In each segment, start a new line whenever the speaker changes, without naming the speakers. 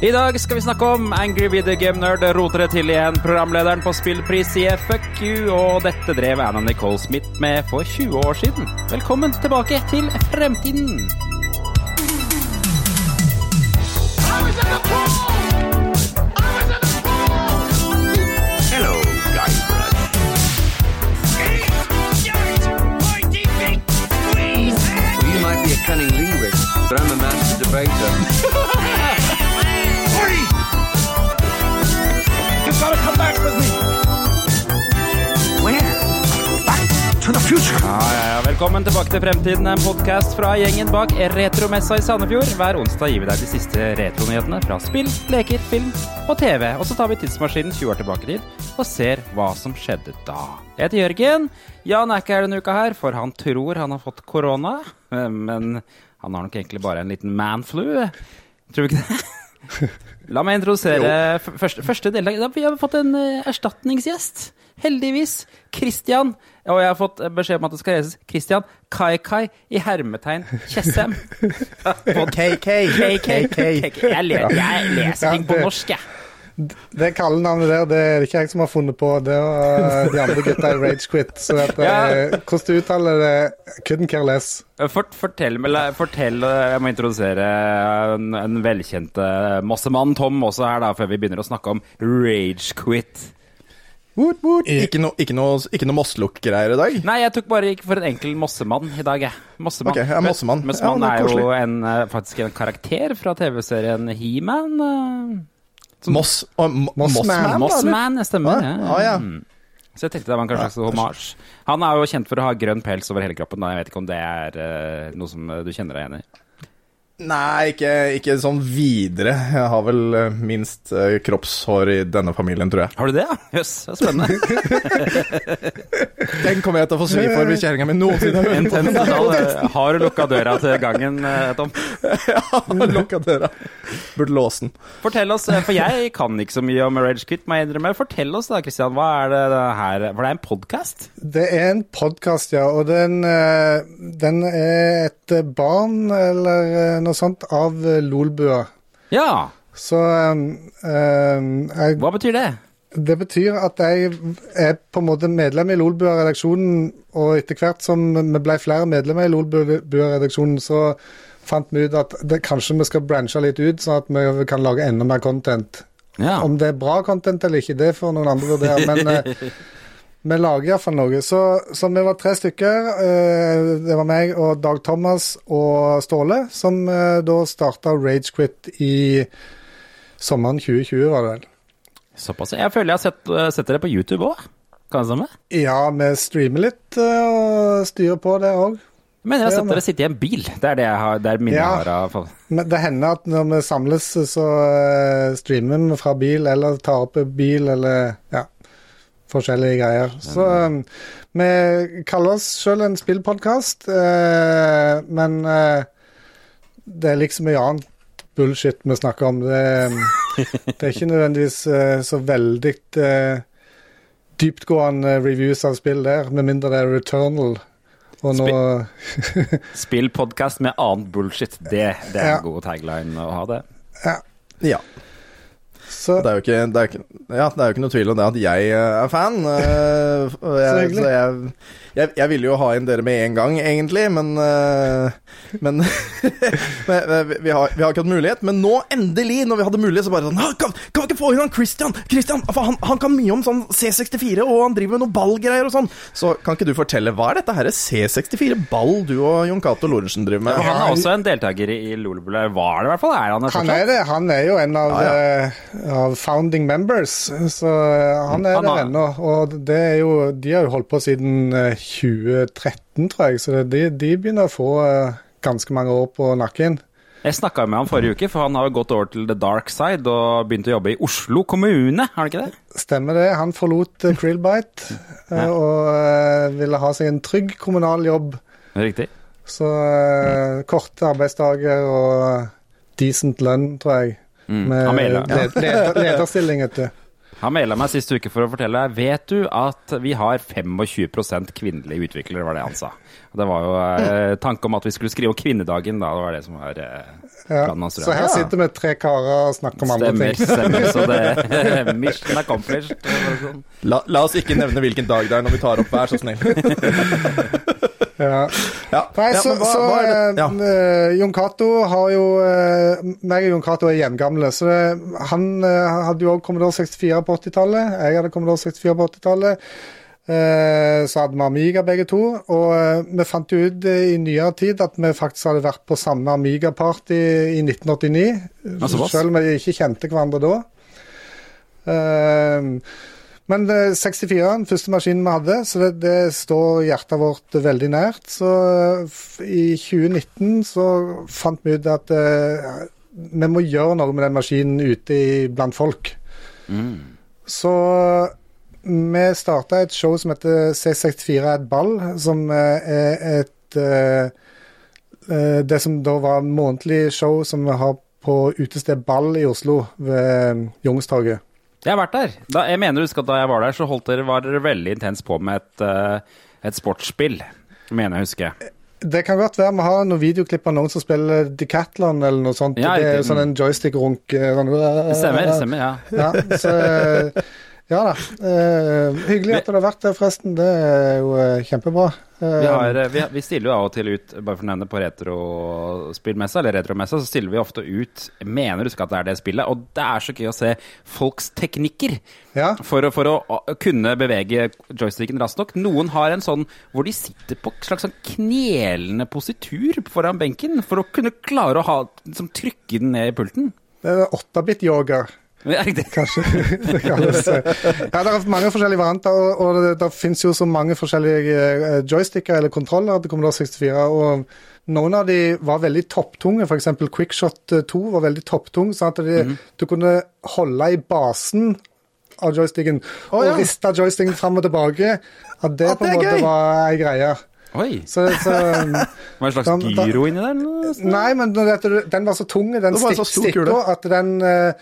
I dag skal vi snakke om Angry Video Game Nerd roter det til igjen. Programlederen på Spillpris sier fuck you, og dette drev Anna Nicole Smith med for 20 år siden. Velkommen tilbake til fremtiden.
Hello, Guybrush. You might be a cunning linguist, but I'm a master debater. Future.
Ja, ja, ja. Velkommen tilbake til Fremtiden, en podkast fra gjengen bak Retromessa i Sandefjord. Hver onsdag gir vi deg de siste retronyhetene fra spill, leker, film og TV. Og så tar vi tidsmaskinen 20 år tilbake i tid og ser hva som skjedde da. Jeg heter Jørgen. Jan er ikke her denne uka her, for han tror han har fått korona. Men han har nok egentlig bare en liten manflu. Tror du ikke det? La meg introdusere første, første deltaker. Vi har fått en eh, erstatningsgjest. Heldigvis. Christian. Og jeg har fått eh, beskjed om at det skal leses Christian Kai-Kai i hermetegn Tjessem.
KK.
KK. Jeg, le, jeg leser ting på norsk, jeg.
Det kallenavnet der, det er det ikke jeg som har funnet på. Det var eh, de andre gutta i Ragequit. Så at,
Ja.
eh, hvordan du uttaler det, couldn't care less.
Fort, fortell, fortell, eh, Jeg må introdusere en, en velkjent massemann, Tom også her, da, før vi begynner å snakke om Ragequit.
Woot, woot.
Ikke noe, ikke noe, ikke noe Mossluk-greier i dag?
Nei, jeg tok bare ikke for en enkel Mossemann i dag, jeg. Mossemann.
Ok, ja, Mossemann.
Mossemann
Ja, er
er, jo en, eh, faktisk en karakter fra TV-serien He-Man. eh.
Moss og
Mossman,
Mossman?
det stemmer.
Ja, ja, ja.
Mm. Så jeg tenkte det var en kanskje slags hommage. Han er jo kjent for å ha grønn pels over hele kroppen. Da. Jeg vet ikke om det er uh, noe som du kjenner deg igjen i.
Nei, ikke, ikke sånn videre. Jeg har vel eh, minst eh, kroppshår i denne familien, tror jeg.
Har du det, ja? Jøss, det er spennende.
Den kommer jeg til å få svi for hvis kjerringa mi noensinne hører på.
Intens. Har du lukka døra til gangen, eh, Tom?
Ja, lukka døra. Burde låse den.
Fortell oss, eh, for jeg kan ikke så mye om Rage Quit, må jeg innrømme. Fortell oss da, Christian, hva er det her For det er en podkast?
Det er en podkast, ja. Og den, eh, den er et barn, eller eh, noe sånt, av eh, Lolbua.
Ja.
Så um, um, jeg
Hva betyr det?
Det betyr at jeg er på en måte medlem i Lolbua-redaksjonen, og etter hvert som vi ble flere medlemmer i Lolbua-redaksjonen, så fant vi ut at det, kanskje vi skal branche litt ut, sånn at vi kan lage enda mer content.
Ja.
Om det er bra content eller ikke, det får noen andre vurdere, men eh, vi lager iallfall noe. Så, så vi var tre stykker. eh, det var meg og Dag Thomas og Ståle, som eh, da starta Ragequit i sommeren 2020, var det vel.
Såpass. Jeg føler jeg har sett, eh, sett dere på YouTube òg. Kan det stemme?
Ja, vi streamer litt og styrer på det òg.
Men jeg har sett dere sitte i en bil. Det er det jeg har, det er minnet
Ja.
jeg har av
Men det hender at når vi samles, så streamer vi fra bil, eller tar opp bil, eller ja, forskjellige greier. Så eh, vi kaller oss sjøl en spillpodkast, eh, men eh, det er liksom mye annet bullshit vi snakker om. Det, det er ikke nødvendigvis eh, så veldig dyptgående reviews av spill der, med mindre det er Returnal. Og nå
Spillpodkast med annet bullshit. Det, det er
Ja.
en god tagline å ha, det.
Ja.
Ja.
Så
Det er jo ikke, det er ikke, ja, det er jo ikke noe tvil om det at jeg eh, er fan.
Uh,
jeg,
Så
så jeg, jeg, jeg ville jo ha inn dere med en gang, egentlig, men eh, Men, men eh, vi, har, vi har ikke hatt mulighet. Men nå, endelig, når vi hadde mulighet, så bare sånn «Ah, kan, kan vi ikke få inn han Christian? Christian, han, han kan mye om sånn C64, og han driver med noe ballgreier og sånn. Så kan ikke du fortelle, hva er dette her C64-ball du og Jon Cato Lorentzen driver med?
Han er også en deltaker i Lolebula. Var det i hvert fall? Er han det
Han er det. Han er jo en av,
Ja,
eh, av founding members, så han er
Han har-
der ennå. Og det er jo, de har jo holdt på siden 2013, tror jeg, så det, de, de begynner å få eh, ganske mange år på nakken.
Jeg snakka med han forrige uke, for han har jo gått over til the dark side og begynt å jobbe i Oslo kommune, har han ikke det?
Stemmer det. Han forlot uh, Krillbite ja. og eh, ville ha seg en trygg kommunal jobb.
Riktig.
Så mm. korte arbeidsdager og decent lønn, tror jeg.
Mm.
Med lederstilling, vet du.
Han maila meg sist uke for å fortelle Vet du at vi har 25% kvinnelige utviklere, var det han sa. Det var jo eh, tanke om at vi skulle skrive om kvinnedagen, da. Det var det som var eh, planen hans.
Så her sitter vi tre karer og snakker om andre ting.
stemmer. Så det Mission accomplished. sånn.
La, la oss ikke nevne hvilken dag det er når vi tar opp, vær så snill.
Ja.
Ja,
Nei, så,
ja, hva,
så
hva er? Ja.
eh, eh, Jon Cato har jo uh, meg og Jon Cato er jevngamle, så det, han eh, hadde jo òg Commodore 64 på 80-tallet. Jeg hadde Commodore 64 på 80-tallet. Eh, så hadde vi Amiga begge to, og eh, vi fant jo ut eh, i nyere tid at vi faktisk hadde vært på samme Amiga-party i 1989.
Altså,
selv om vi ikke kjente hverandre da. Eh, men eh, 64 er den første maskinen vi hadde, så det, det står hjertet vårt veldig nært. Så eh, i 2019 så fant vi ut at eh, vi må gjøre noe med den maskinen ute i, blant folk. Så vi starta et show som heter C64 er et ball, som eh, er et eh, eh, Det som da var månedlig show som vi har på utested Ball i Oslo, ved Youngstorget.
Jeg har vært der. Da, jeg mener husk at da jeg var der, så holdt dere, var dere veldig intens på med et, uh, et sportsspill. Mener jeg husker.
Det kan godt være vi har noen videoklipp av noen som spiller Decathlon eller noe sånt.
Ja,
det er
jo
sånn en joystick-runk. eh, uh,
Stemmer, stemmer, ja.
Ja, så, eh, ja da. Uh, hyggelig at du har vært der, forresten. Det er jo uh, kjempebra. Uh,
Vi, har, vi, vi stiller jo av og til ut, bare for å nevne på retrospillmessa, eller retromessa, så stiller vi ofte ut Mener du skal at det er det spillet, og det er så gøy å se folks teknikker.
Ja.
For, for å kunne bevege joysticken raskt nok. Noen har en sånn hvor de sitter på en slags sånn knelende positur foran benken for å kunne klare å ha, liksom, trykke den ned i pulten.
Det er 8-bit-yoga.
Er det-
Kanskje det kalles. Ja, det er mange forskjellige varianter, og, og det, det finnes jo så mange forskjellige eh, joysticker eller kontroller til Commodore 64. og noen av de var veldig topptunge, f.eks. Quickshot 2 var veldig topptung. sånn at de,
Mhm.
du kunne holde i basen av joysticken
oh, ja.
og riste joysticken fram og tilbake. At det
At
på en måte
gøy.
var ei greie.
Oi!
Så, så
Var det en slags
Da- da-
gyro inni der?
Nei, men den var så tung, den stikk, stikka, at den eh,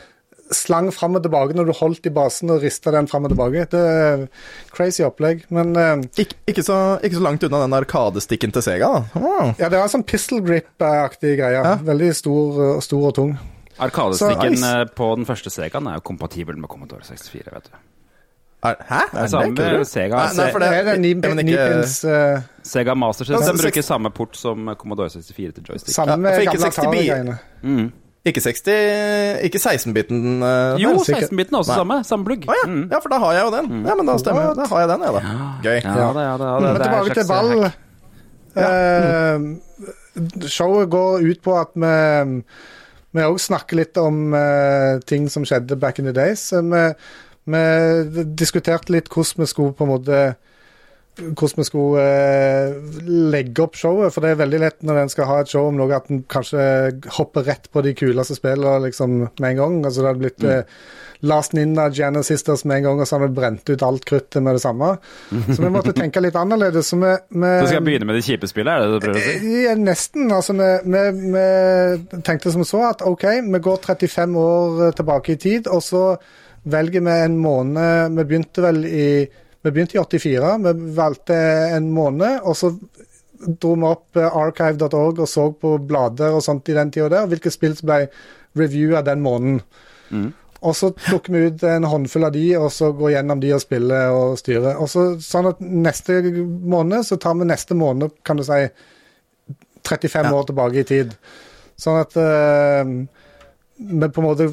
slang fram og tilbake når du holdt i basen og rista den fram og tilbake. Det er crazy opplegg. Men eh,
Ik ikke, så, ikke så langt unna den arkadestikken til Sega, da. Oh.
ja, det var sånn pistol grip-aktig greie.
Ja.
Veldig stor, eh, stor og tung.
Arkadestikken
Så-
eh, på den første Segaen er jo kompatibel med Commodore 64, vet du.
Er, hæ?
Det er samme? Sega.
Nei, nei, for
Det
det,
er det ni,
ja, ikke-
pins eh,
Sega Master System bruker samme port som Commodore 64 til joystick.
Samme
Ja,
gamle
60 bi-
Atari-greiene.
Mm.
Ikke 60 Ikke 16-biten? uh,
Jo, 16-biten er også
Nei.
samme. Samme plugg.
Å ja.
Mm.
ja, for da har jeg jo den. Ja, men da stemmer. Da har jeg den, jeg, da. Gøy.
Ja, det, ja, det, ja, det,
Men tilbake til ball. Eh, showet går ut på at vi vi òg snakker litt om uh, ting som skjedde back in the days. Eh, Vi, vi diskuterte litt hvordan vi skulle på en måte hvordan vi skulle eh, legge opp showet. For det er veldig lett når en skal ha et show om noe, at en kanskje hopper rett på de kuleste spillene liksom, med en gang. Altså Det hadde blitt eh, Last Ninja, Janus Sisters med en gang, og så hadde vi brent ut alt kruttet med det samme. Så vi måtte tenke litt annerledes. Så vi, vi
Så skal jeg begynne med det kjipe spillet, er det det du prøver å si?
ja, nesten. Altså, vi, vi, vi tenkte som så at OK, vi går 35 år tilbake i tid, og så velger vi en måned Vi begynte vel i vi begynte i 84. Vi valgte en måned, og så dro vi opp eh, archive.org og så på blader og sånt i den tida der, hvilke spill som ble reviewa den måneden. Og så tok vi ut en håndfull av de, og så går gjennom de og spiller og styrer. Og så sånn at neste måned så tar vi neste måned, kan du si, 35
Ja.
år tilbake i tid. Sånn at uh, vi på en måte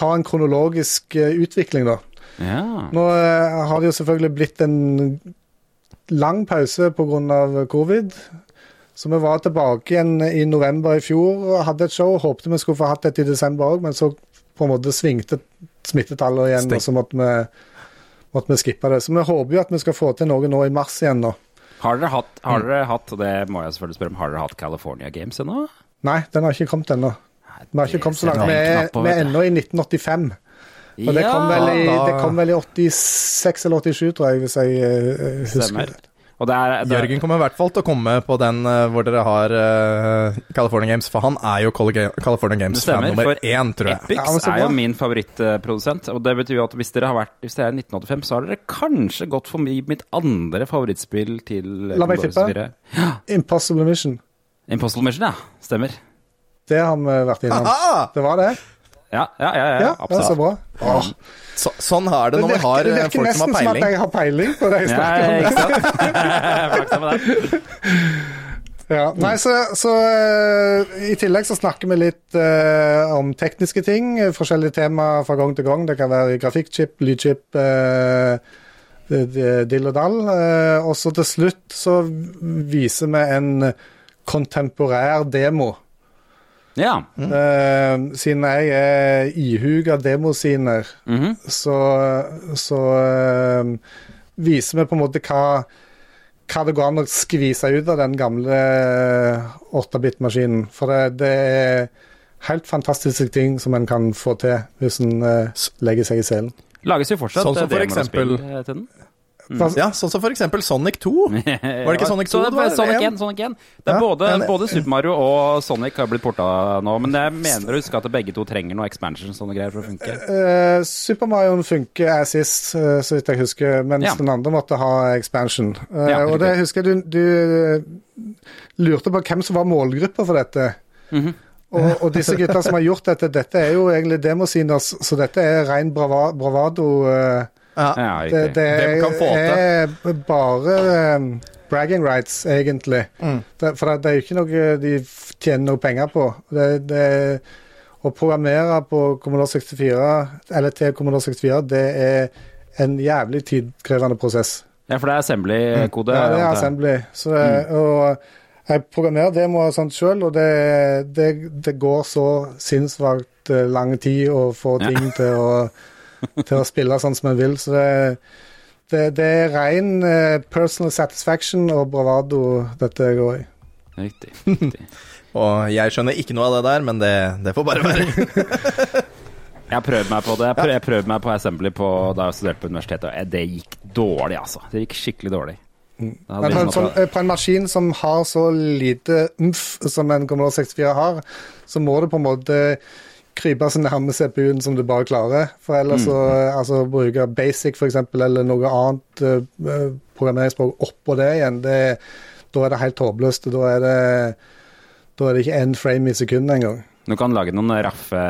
har en kronologisk eh, utvikling, da.
Ja.
Nå eh, har det jo selvfølgelig blitt en lang pause pga. covid. Så vi var tilbake igjen i november i fjor og hadde et show. Håpte vi skulle få hatt et i desember òg, men så på en måte svingte smittetallene igjen,
Sting.
og så måtte vi, måtte vi skippe det. Så vi håper jo at vi skal få til noe nå i mars igjen, nå.
Har dere hatt,
Mm.
har dere hatt det må jeg selvfølgelig spørre om, har dere hatt California Games ennå?
Nei, den har ikke kommet ennå. Vi har ikke kommet så langt. Vi er, vi er ennå i 1985. Og det kom, vel i,
da-
det kom vel i 86 eller 87, tror jeg, hvis jeg eh, husker
Stemmer.
det.
Og det er, det,
Jørgen kommer i hvert fall til å komme på den uh, hvor dere har uh, California Games, for han er jo California Games-fan nummer
for
én, tror jeg.
Epix
Ja,
er jo min favorittprodusent. Og det betyr jo at hvis dere har vært Hvis det er 1985, så har dere kanskje gått forbi mitt andre favorittspill til
La meg tippe.
Ja.
Impossible Mission.
Impossible Mission, ja. Stemmer.
Det har vi vært innom. Det var det?
Ja, ja, ja. ja,
er så bra. Åh.
Så, sånn er det
Det
når vi
har folk som
har peiling.
det
eh,
virker nesten som at jeg har peiling på det jeg snakker om.
det.
Ja, nei, så, så eh, I tillegg så snakker vi litt uh, om tekniske ting. eh, Forskjellige temaer fra gang til gang. Det kan være grafikkchip, lydchip, uh, dill og dall. Uh, og så til slutt så viser vi en kontemporær demo.
Ja.
Eh, siden jeg er ihuga demosiner,
Mhm.
så, så uh, viser vi på en måte hva, hva det går an å skvise ut av den gamle 8-bit-maskinen. For det, det er helt fantastiske ting som en kan få til hvis en uh, legger seg i selen.
Lages jo fortsatt
Sånn som
eh,
for eksempel-
Hva-
Ja, sånn som for eksempel Sonic 2. Var det ikke Sonic 2 det var?
Sonic 1, Sonic 1. Det er
Ja,
både, både Super Mario og Sonic har blitt porta nå, men jeg mener å huske at begge to trenger noe expansion sånne greier for å funke.
Uh, Super Mario funker as sist, eh, så vidt jeg husker, mens
Ja.
den andre måtte ha expansion. Uh,
Ja,
og det husker jeg du, du lurte på hvem som var målgruppa for dette.
Mhm.
og, og disse gutta som har gjort dette, dette er jo egentlig demosiner, så dette er ren brava, bravado. eh,
Ja.
Ja,
det, det
Hvem kan få
er bare um, bragging rights, egentlig.
Mm.
Det, for det, er jo ikke noe de tjener noe penger på. Det, det, å programmere på Commodore 64, eller til Commodore 64, det er en jævlig tidkrevende prosess.
Ja, for det er assembly-kode.
Ja, det er assembly. Så, og jeg programmerer demoer og sånt sjøl, og det, det, det går så sinnssvakt eh, lang tid å få
Ja.
ting til å, til å spille sånn som en vil. Så det, det, det er ren eh, personal satisfaction og bravado dette går i.
Riktig. riktig.
Og jeg skjønner ikke noe av det der, men det, det får bare være.
Jeg har prøvd meg på det. Jeg prøv, jeg prøvde meg på assembly på, da jeg studerte på universitetet, og det gikk dårlig, altså. Det gikk skikkelig dårlig.
Mm. Men på en, sånn, på en maskin som har så lite umf som en Commodore 64 har, så må du på en måte krype så nærme CPU-en som du bare klarer. For ellers så eh, altså, bruke basic eksempel, eller noe annet uh, programmeringsspråk oppå det igjen, det, da er det helt håpløst. Da er det, da er det ikke én frame i sekundet engang.
Du kan lage noen raffe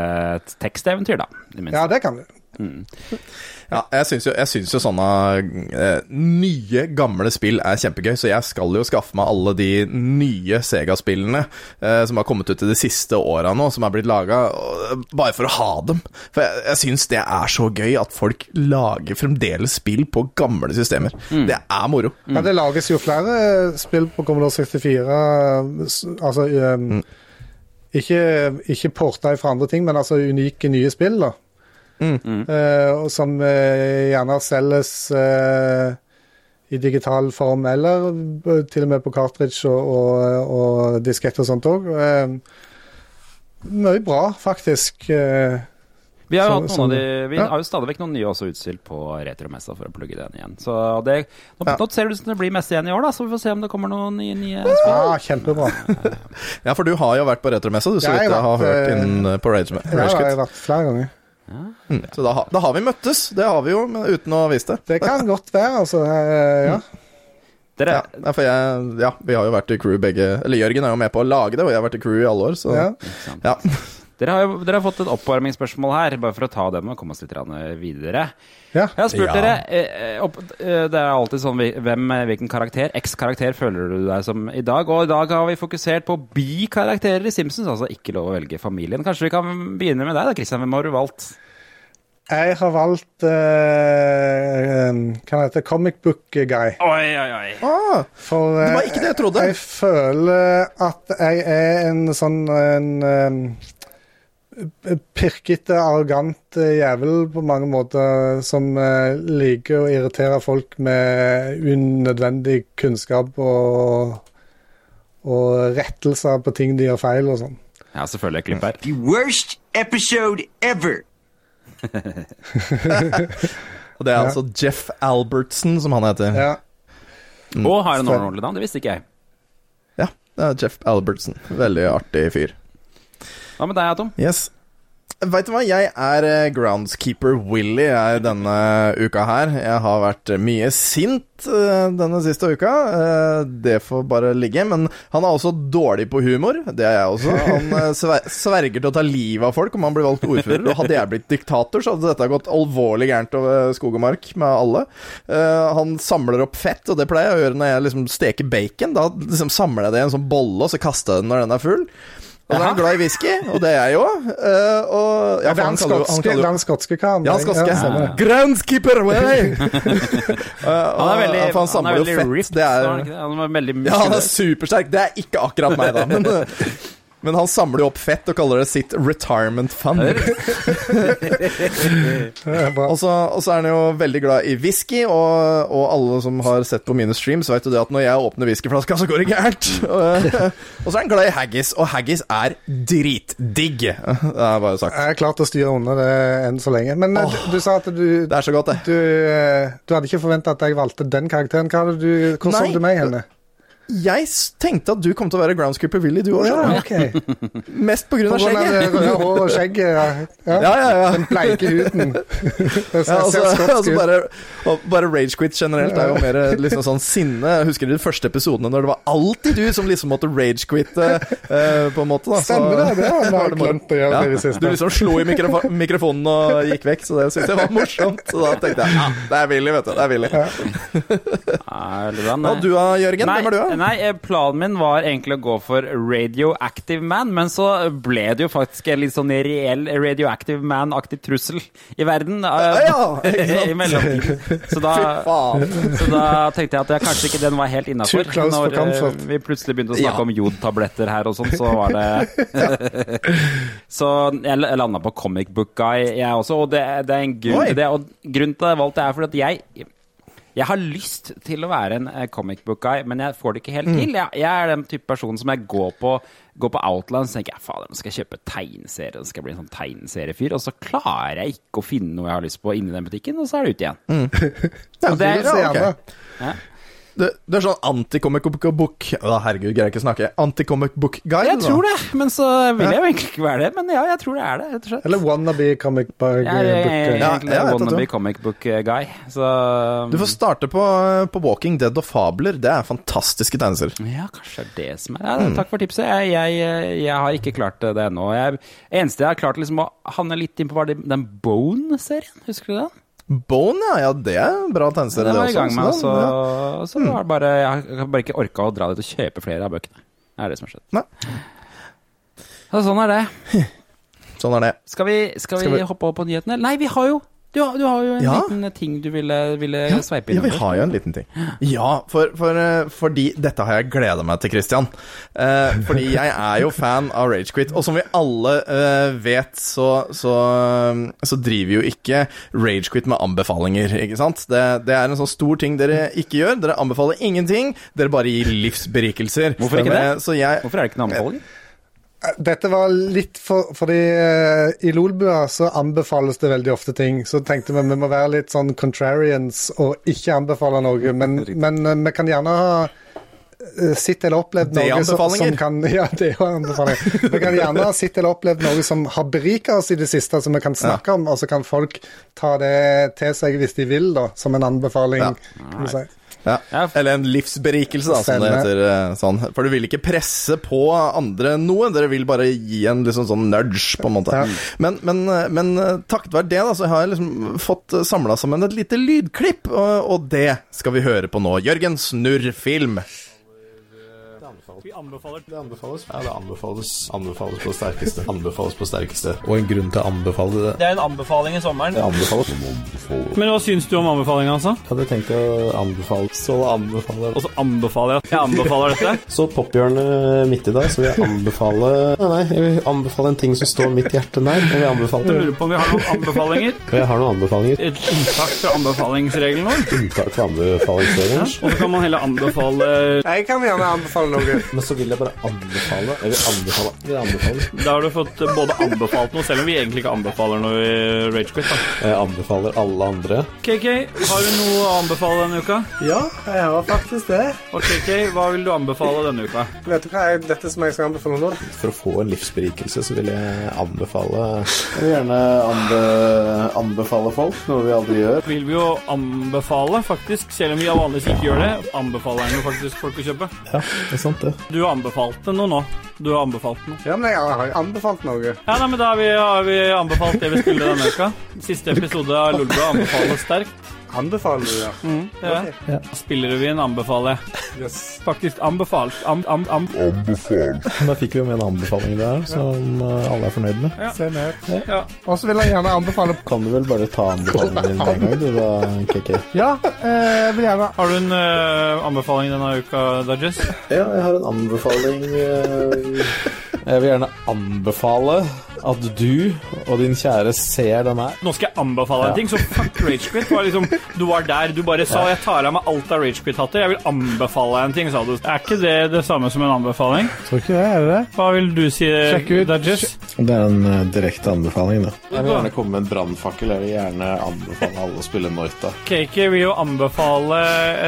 teksteventyr, da.
Ja, det kan du.
Ja, jeg syns jo, jo sånne eh, nye, gamle spill er kjempegøy, så jeg skal jo skaffe meg alle de nye Sega-spillene eh, som har kommet ut i de siste åra nå, som er blitt laga, bare for å ha dem. For jeg, jeg syns det er så gøy at folk lager fremdeles spill på gamle systemer. Det er moro.
Ja, det lages jo flere spill på Commodore 64, altså um, ikke, ikke porta fra andre ting, men altså unike nye spill, da. Eh, og som eh, gjerne selges eh, i digital form, eller til og med på cartridge og, og, og diskett og sånt òg. mye bra, faktisk.
Vi har jo
Som-
hatt noen
som-
av de Vi
ja.
har jo stadig vekk noen nye også utstilt på retromessa for å plugge den igjen. Så det Nå,
Ja.
nå ser det ut som det blir messe igjen i år, da, så vi får se om det kommer noen nye, nye spill.
ja, kjempebra.
Ja, for du har jo vært på retromessa, du, så
jeg
vidt jeg har hørt innen på Rage,
Ja, jeg har vært flere ganger.
Mm. Så da, da har vi møttes, det har vi jo, men uten å vise det.
Det kan godt være, altså. eh, ja.
Dere,
Ja, for jeg, ja, vi har jo vært i crew begge Eller Jørgen er jo med på å lage det, og jeg har vært i crew i alle år, så
ja.
Ja.
Dere har jo dere har fått et oppvarmingsspørsmål her, bare for å ta dem og komme oss litt videre.
Ja.
Jeg har spurt
Ja.
dere eh, opp, eh, Det er alltid sånn hvem, eh, hvilken karakter, X-karakter, føler du deg som i dag? Og i dag har vi fokusert på bi-karakterer i Simpsons, altså ikke lov å velge familien. Kanskje vi kan begynne med deg da, Christian. Hvem har du valgt?
Jeg har valgt uh, Hva heter det? Comic Book Guy.
Oi, oi, oi.
Ah,
For
det var
eh,
ikke det jeg trodde.
Jeg føler at jeg er en sånn en, um, pirkete, arrogant eh, jævel på mange måter som eh, liker å irritere folk med unødvendig kunnskap og, og rettelser på ting de gjør feil og sånn.
Ja, selvfølgelig klipp her.
The worst episode ever.
Og det er altså Jeff Albertson, som han heter.
Ja.
Og har en ordentlig navn, det visste ikke jeg.
Ja, det er Jeff Albertson. Veldig artig fyr.
Hva med deg, Tom?
Yes. Veit du hva, jeg er eh, groundskeeper Willy er denne uka her. Jeg har vært mye sint eh, denne siste uka. Eh, Det får bare ligge. Men han er også dårlig på humor. Det er jeg også. Han sverger til å ta livet av folk om han blir valgt ordfører. Og hadde jeg blitt diktator, så hadde dette gått alvorlig gærent over skog og mark med alle. Han samler opp fett, og det pleier jeg å gjøre når jeg liksom steker bacon. Da liksom samler jeg det i en sånn bolle, og så kaster jeg den når den er full. Og så er han glad i whisky, og det er jeg òg. og ja,
Ja, den
han kaller jo- han
skotske, den skotske kan
ja, skotske.
Ja.
Groundskeeper way!
Han er veldig,
han
han er veldig ripped.
Det
er han
er,
veldig
ja, han er supersterk. Det er ikke akkurat meg, da. Men, men han samler jo opp fett og kaller det sitt retirement fund. Og så, og så er han jo veldig glad i whisky, og, og alle som har sett på mine streams, vet jo det at når jeg åpner whiskyflaska, så går det gærent. Og, så er han glad i haggis, og haggis er dritdigg. Det er bare sagt.
Jeg har klart å styre unna det enn så lenge. Men oh, du, du sa at du
Det er så godt, det.
du, eh, du hadde ikke forventa at jeg valgte den karakteren. Hva hadde du, hvor så du meg henne?
Jeg tenkte at du kom til å være groundskeeper Willy, du òg.
Ja, okay.
Mest på grunn
På
av
grunn av det
skjegget.
røde håret og skjegget. Ja. Ja.
Ja, ja, ja.
Den bleike huden. Det
Ja, altså, altså bare, bare ragequit generelt er jo mer liksom sånn sinne. Jeg husker de første episodene når det var alltid du som liksom måtte ragequitte, eh, på en måte. Da. Så-
Stemmer det, det har jeg
det
glemt å gjøre
Ja,
i det siste.
Du liksom slo i mikrof mikrofonen og gikk vekk, så det syntes jeg var morsomt. Så da tenkte jeg ja, det er Willy, vet du. Det er Willy.
Ja,
du da, Jørgen?
Nei,
Hvem er du, da?
Nei, eh, planen min var egentlig å gå for Radioactive Man, men så ble det jo faktisk en litt sånn reell Radioactive Man-aktig trussel i verden. eh,
Ja?
I mellomtiden. Så da, så da tenkte jeg at jeg kanskje ikke den var helt innafor. Når
uh,
vi plutselig begynte å snakke
Ja.
om jodtabletter her og sånn, så var det Så jeg landa på Comic Book Guy, jeg også, og det, det er en grunn til det. Og grunnen til at jeg valgte det, er fordi at jeg jeg har lyst til å være en eh, comic book guy, men jeg får det ikke helt
Mm.
til. Jeg, jeg er den type person som jeg går på, går på Outland og tenker jeg, fader, nå skal jeg kjøpe tegneserie, og skal jeg bli en sånn tegneseriefyr, og så klarer jeg ikke å finne noe jeg har lyst på inni den butikken, og så er det ute igjen.
Ja,
det er-
ja. Du, du er sånn anti-comic book Å, herregud, greier jeg ikke snakke. Anti-comic book guy?
Jeg tror det, men så vil jeg jo egentlig ikke være det, men ja, jeg tror det er det, rett og slett.
Eller wannabe comic book.
guy.
Ja, jeg vet at
wannabe comic book eh, guy, så
Du får starte på, på Walking Dead og Fabler. Det er fantastiske tegneser
Ja, kanskje det er det som er ja, Takk for tipset. Jeg, jeg, jeg har ikke klart det ennå. Jeg- eneste jeg har klart liksom å havne litt inn på, var den Bone-serien. Husker du den?
Bone, ja. ja det er bra tegneserie, det,
det
også.
gang med,
så
så,
ja.
så var det bare Jeg har bare ikke orka å dra dit og kjøpe flere av bøkene. Det er det som har skjedd.
Nei.
Så sånn er det.
Sånn er det.
Skal vi, skal vi,
Skal vi-
hoppe opp på nyhetene? Nei, vi har jo Du, har- du har jo en
Ja.
liten ting du ville, ville sveipe
Ja, vi har jo en liten ting. Ja, for, for, eh, fordi dette har jeg gleda meg til, Christian. Eh, fordi jeg er jo fan av Ragequit. Og som vi alle eh, vet, så, så, så driver jo ikke Ragequit med anbefalinger, ikke sant? Det, det er en sånn stor ting dere ikke gjør. Dere anbefaler ingenting. Dere bare gir livsberikelser.
Hvorfor ikke det?
Eh, Så jeg,
Hvorfor er det ikke noen anbefaling?
Dette var litt for Fordi eh, i Lolbua så anbefales det veldig ofte ting. Så tenkte vi vi må være litt sånn contrarians og ikke anbefale noe. Men, men eh, vi kan gjerne ha eh, sett eller opplevd noe som, som kan Ja, det er anbefalinger. Vi kan gjerne ha sett eller opplevd noe som har berika oss i det siste, som vi kan snakke om, og så kan folk ta det til seg hvis de vil, da, som en anbefaling.
Ja.
kan du si.
Ja. Eller en livsberikelse, da, som det heter. eh, Sånn. For du vil ikke presse på andre noe, dere vil bare gi en liksom sånn nudge, på en måte.
Ja.
Men, men, men eh, takket være det, da, så har jeg liksom fått samla sammen et lite lydklipp, og, og det skal vi høre på nå. Jørgen, snurr film.
Anbefaler Det anbefales. Ja, det anbefales. Anbefales på sterkeste. Anbefales på sterkeste. Og en grunn til å anbefale det.
Det er en anbefaling i sommeren.
Det anbefales.
Men hva syns du om anbefalinga, altså?
Jeg hadde tenkt å anbefale Så anbefaler
Og så anbefaler jeg at jeg anbefaler dette.
Så Pophjørnet midt i dag, så vil jeg anbefale Nei, nei, jeg vil anbefale en ting som står mitt hjerte nær. Jeg vil anbefale det.
lurer på om vi har noen anbefalinger.
Jeg har noen anbefalinger.
Et unntak fra anbefalingsregelen vår.
Unntak fra anbefalingsregelen.
Og så kan man heller anbefale
Jeg kan gjerne anbefale noe.
Men så vil jeg bare anbefale Jeg vil anbefale Jeg vil anbefale
Da har du fått både anbefalt noe, selv om vi egentlig ikke anbefaler noe i Ragequit.
Jeg anbefaler alle alle andre.
KK, har du noe å anbefale denne uka?
Ja, jeg har faktisk det.
Og KK, hva vil du anbefale denne uka?
Vet du hva er dette som jeg skal anbefale nå?
For å få en livsberikelse så vil jeg anbefale Jeg vil gjerne anbe anbefale folk, noe vi aldri gjør.
Vil vi jo anbefale, faktisk, selv om vi vanligvis ikke gjør det, anbefaler jeg jo faktisk folk å kjøpe.
Ja, det er sant, det.
Du anbefalte noe nå. Du har anbefalt noe.
Ja, men jeg har jo anbefalt noe.
Ja, nei, men Da har vi, har vi anbefalt det vi skulle denne uka. Siste episode av Lolbua anbefales sterkt.
Anbefaler du, ja?
Ja. Spillerevyen anbefaler jeg.
Yes.
Faktisk anbefalt. Am, am, am.
Da fikk vi jo med en anbefaling der som eh, alle er fornøyd med.
Se ned.
Ja.
Og så vil jeg gjerne anbefale
Kan du vel bare ta anbefalingen din en gang, du da, KK?
Ja, eh, jeg vil gjerne
Har du en uh, anbefaling denne uka, Dodges?
Ja, jeg har en anbefaling. Jeg vil gjerne anbefale at du og din kjære ser den her.
Nå skal jeg anbefale en ting, så fuck Ragequit. Var liksom, du var der, du bare sa 'jeg tar av meg alt av Ragequit-hatter'. Jeg vil anbefale en ting, sa du. Er ikke det det samme som en anbefaling?
Tror ikke det, er det det?
Hva vil du si,
Sjekk
Det er en uh, direkte anbefaling, da. Jeg vil gjerne komme med en brannfakkel. Jeg vil gjerne anbefale alle å spille Noita.
Kaki vil jo anbefale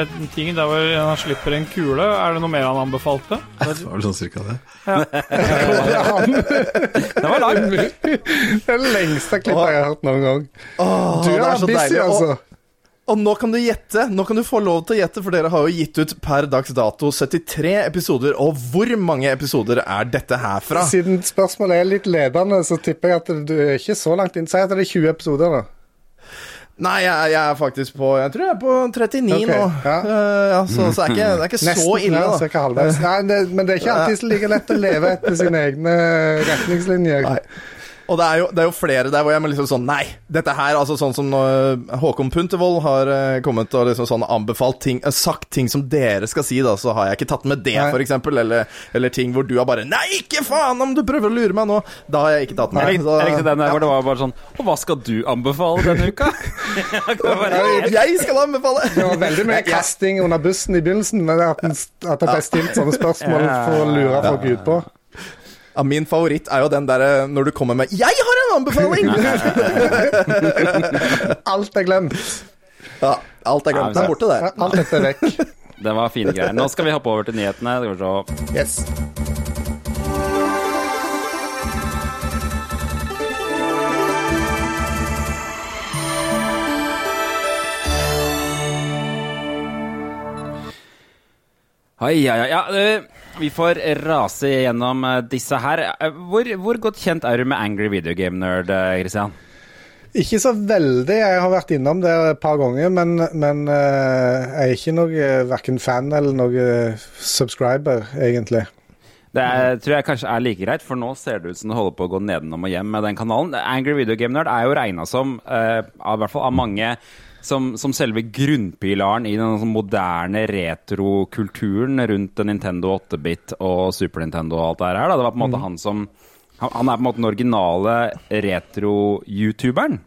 en ting der hvor han slipper en kule. Er det noe mer han anbefalte?
Det var vel sånn cirka det. Ja.
Det var langt.
Det er det lengste klippet jeg har hørt noen gang.
Åh,
Du er,
er
busy,
deilig.
Altså.
Og nå kan du gjette. Nå kan du få lov til å gjette, for dere har jo gitt ut per dags dato 73 episoder. Og hvor mange episoder er dette her fra?
Siden spørsmålet er litt ledende, så tipper jeg at du er ikke så langt inn. Si at det er 20 episoder, da.
Nei, jeg, jeg er faktisk på Jeg tror jeg er på 39
okay,
nå.
ja.
Uh, ja, så, er ikke, det er ikke så ille, da.
halvveis. Nei, det, men det er ikke alltid så like lett å leve etter sine egne retningslinjer.
Nei. Og det er, jo, det er jo flere der hvor jeg må liksom sånn Nei, dette her, altså sånn som når Håkon Puntervold har eh, kommet og liksom sånn anbefalt ting eh, Sagt ting som dere skal si, da, så har jeg ikke tatt med det, for eksempel. Eller, eller ting hvor du har bare Nei, ikke faen om du prøver å lure meg nå! Da har jeg ikke tatt med.
Jeg likte, jeg likte den der hvor det var bare sånn Og hva skal du anbefale denne uka? Jeg
skal anbefale!
Det var veldig mye kasting under bussen i begynnelsen, men at, at det ble stilt sånne spørsmål for å lure folk ut på.
Ja, min favoritt er jo den derre når du kommer med 'Jeg har en anbefaling!'
Alt er glemt.
Ja, alt er glemt. Det er borte det.
Ja, Alt dette er vekk.
Det var fine greier. Nå skal vi hoppe over til nyhetene.
Yes.
Oi, ja, ja, ja. Vi får rase gjennom eh, disse her. Eh, Hvor, hvor godt kjent er du med Angry Video Game Nerd, eh, Christian?
Ikke så veldig. Jeg har vært innom det et par ganger, men, men jeg er ikke noe verken fan eller noe subscriber, egentlig.
Det er, tror jeg kanskje er like greit, for nå ser det ut som det holder på å gå nedenom og hjem med den kanalen. Angry Video Game Nerd er jo regna som, uh, av, i hvert fall av mange, som, som selve grunnpilaren i den sånn moderne retrokulturen rundt Nintendo 8-bit og Super Nintendo og alt det her. Da. Det var på en måte han som han, han er på en måte den originale retro-youtuberen.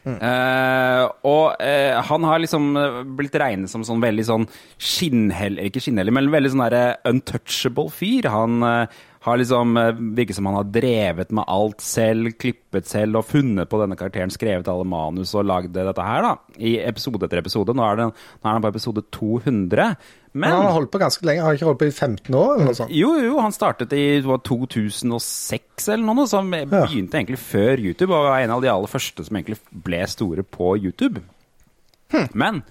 Eh, og uh, han har liksom eh, blitt regnet som sånn veldig sånn skinnhellig Ikke skinnhellig, men veldig sånn derre untouchable fyr. Han eh, har liksom eh, virker som han har drevet med alt selv, klippet selv og funnet på denne karakteren, skrevet alle manus og lagd dette her, da. I episode etter episode. Nå er, er han på episode 200.
Men
Men
han har holdt på ganske lenge. Har ikke holdt på i 15 år, eller noe sånt?
jo, jo, han startet i var 2006 eller noe, som begynte egentlig før YouTube, og var en av de aller første som egentlig ble store på YouTube. Men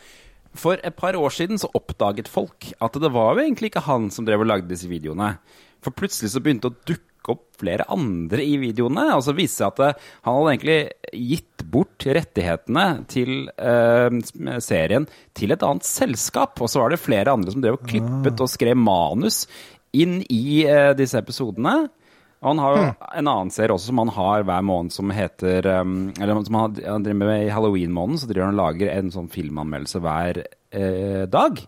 for et par år siden så oppdaget folk at det var jo egentlig ikke han som drev og lagde disse videoene. For plutselig så begynte det å dukke opp flere andre i videoene, og så viste det seg at han hadde egentlig gitt bort rettighetene til eh, serien til et annet selskap. Og så var det flere andre som drev og klippet og skrev manus inn i eh, disse episodene. Og han har jo en annen serie også som han har hver måned som heter um, Eller som han, driver med i halloween-måneden, så driver han og lager en sånn filmanmeldelse hver eh, dag.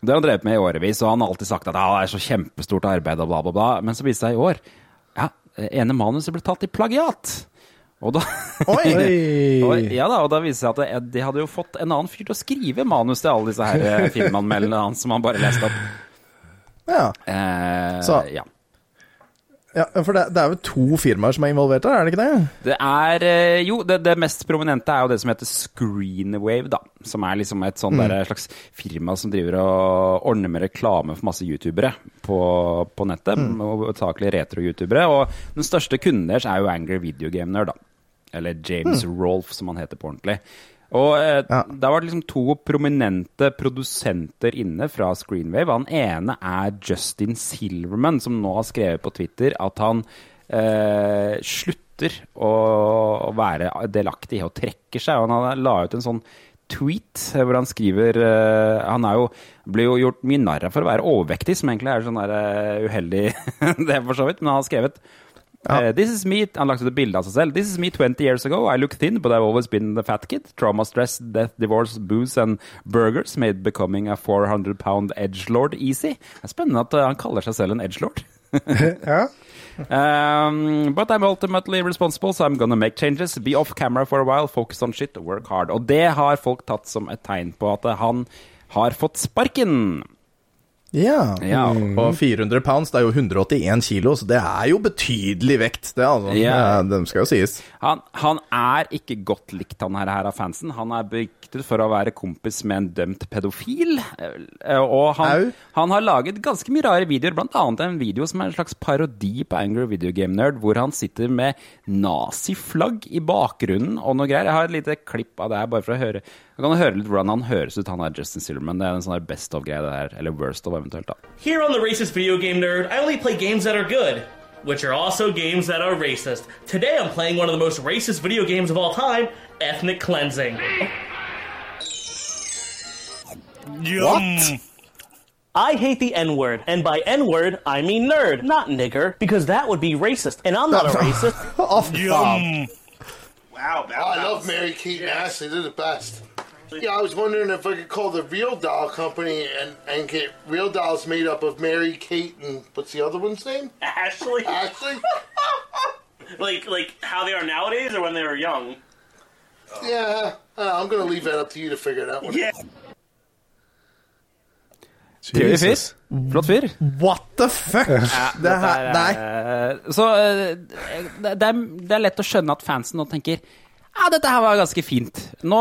Det har han drevet med i årevis, og han har alltid sagt at ah, det er så kjempestort arbeid og bla, bla, bla. Men så viste det seg i år Ja, det ene manuset ble tatt i plagiat. Og da og, ja da, og da viste det seg at de hadde jo fått en annen fyr til å skrive manus til alle disse her eh, filmanmeldene hans som han bare leste opp.
Ja.
Eh,
Så-
ja.
Ja, for det, det er vel to firmaer som er involvert her, er det ikke det?
Det er eh, Jo, det, det mest prominente er jo det som heter Screenwave, da. Som er liksom et sånn der slags firma som driver og ordner med reklame for masse youtubere på, på nettet. Hovedsakelig retro-youtubere. Og den største kunden deres er jo Angry Video Game Nerd, da. Eller James Rolfe, som han heter på ordentlig. Og eh,
Ja.
det har vært liksom to prominente produsenter inne fra Screenwave. Han ene er Justin Silverman, som nå har skrevet på Twitter at han eh, slutter å, å være delaktig og trekker seg. Og han la ut en sånn tweet eh, hvor han skriver eh, Han jo, blir jo gjort mye narr av for å være overvektig, som egentlig er sånn der, uh, uheldig, det for så vidt. Men han har skrevet Uh, this is me, Han lagt ut et bilde av seg selv. This is me 20 years ago. I look thin, but I've always been the fat kid. Trauma, stress, death, divorce, booze and burgers made becoming a 400 pound edgelord easy. Det er spennende at uh, han kaller seg selv en edgelord.
Ja.
Um, but I'm ultimately responsible, so I'm gonna make changes. Be off camera for a while, focus on shit, work hard. Og det har folk tatt som et tegn på at han har fått sparken.
Ja.
Ja.
Og 400 pounds, det er jo 181 kilo, så det er jo betydelig vekt, det, altså.
Ja.
Det, det skal jo sies.
Han, han er ikke godt likt, han her, her av fansen. Han er beryktet for å være kompis med en dømt pedofil. Eh, Og han, han har laget ganske mye rare videoer, blant annet en video som er en slags parodi på Angry Video Game Nerd, hvor han sitter med naziflagg i bakgrunnen og noe greier. Jeg har et lite klipp av det her, bare for å høre. Jeg kan høre litt hvordan han høres ut, han er Justin Silverman. Det er en sånn her best of-greie, det her. Eller worst of, eventuelt, da.
Here on the Racist Video Game Nerd, I only play games that are good, which are also games that are racist. Today I'm playing one of the most racist video games of all time, Ethnic Cleansing.
What?
I hate the N word, and by N word, I mean nerd, not nigger, because that would be racist, and I'm not a racist.
Å, fy faen.
Wow,
Oh, I love Mary Kate and Ashley. They're the best. Yeah, I was wondering if I could call the Real Doll Company and, and get Real Dolls made up of Mary Kate and what's the other one's name?
Ashley?
Ashley?
like, like how they are nowadays, or when they were young?
Yeah, uh, I'm going to leave that up to you to figure that one
Yeah.
Trivelig fyr.
Jesus.
Flott fyr.
What the fuck? det her, nei.
Eh, Så eh, det, det, er, det er lett å skjønne at fansen nå tenker ja, dette her var ganske fint. Nå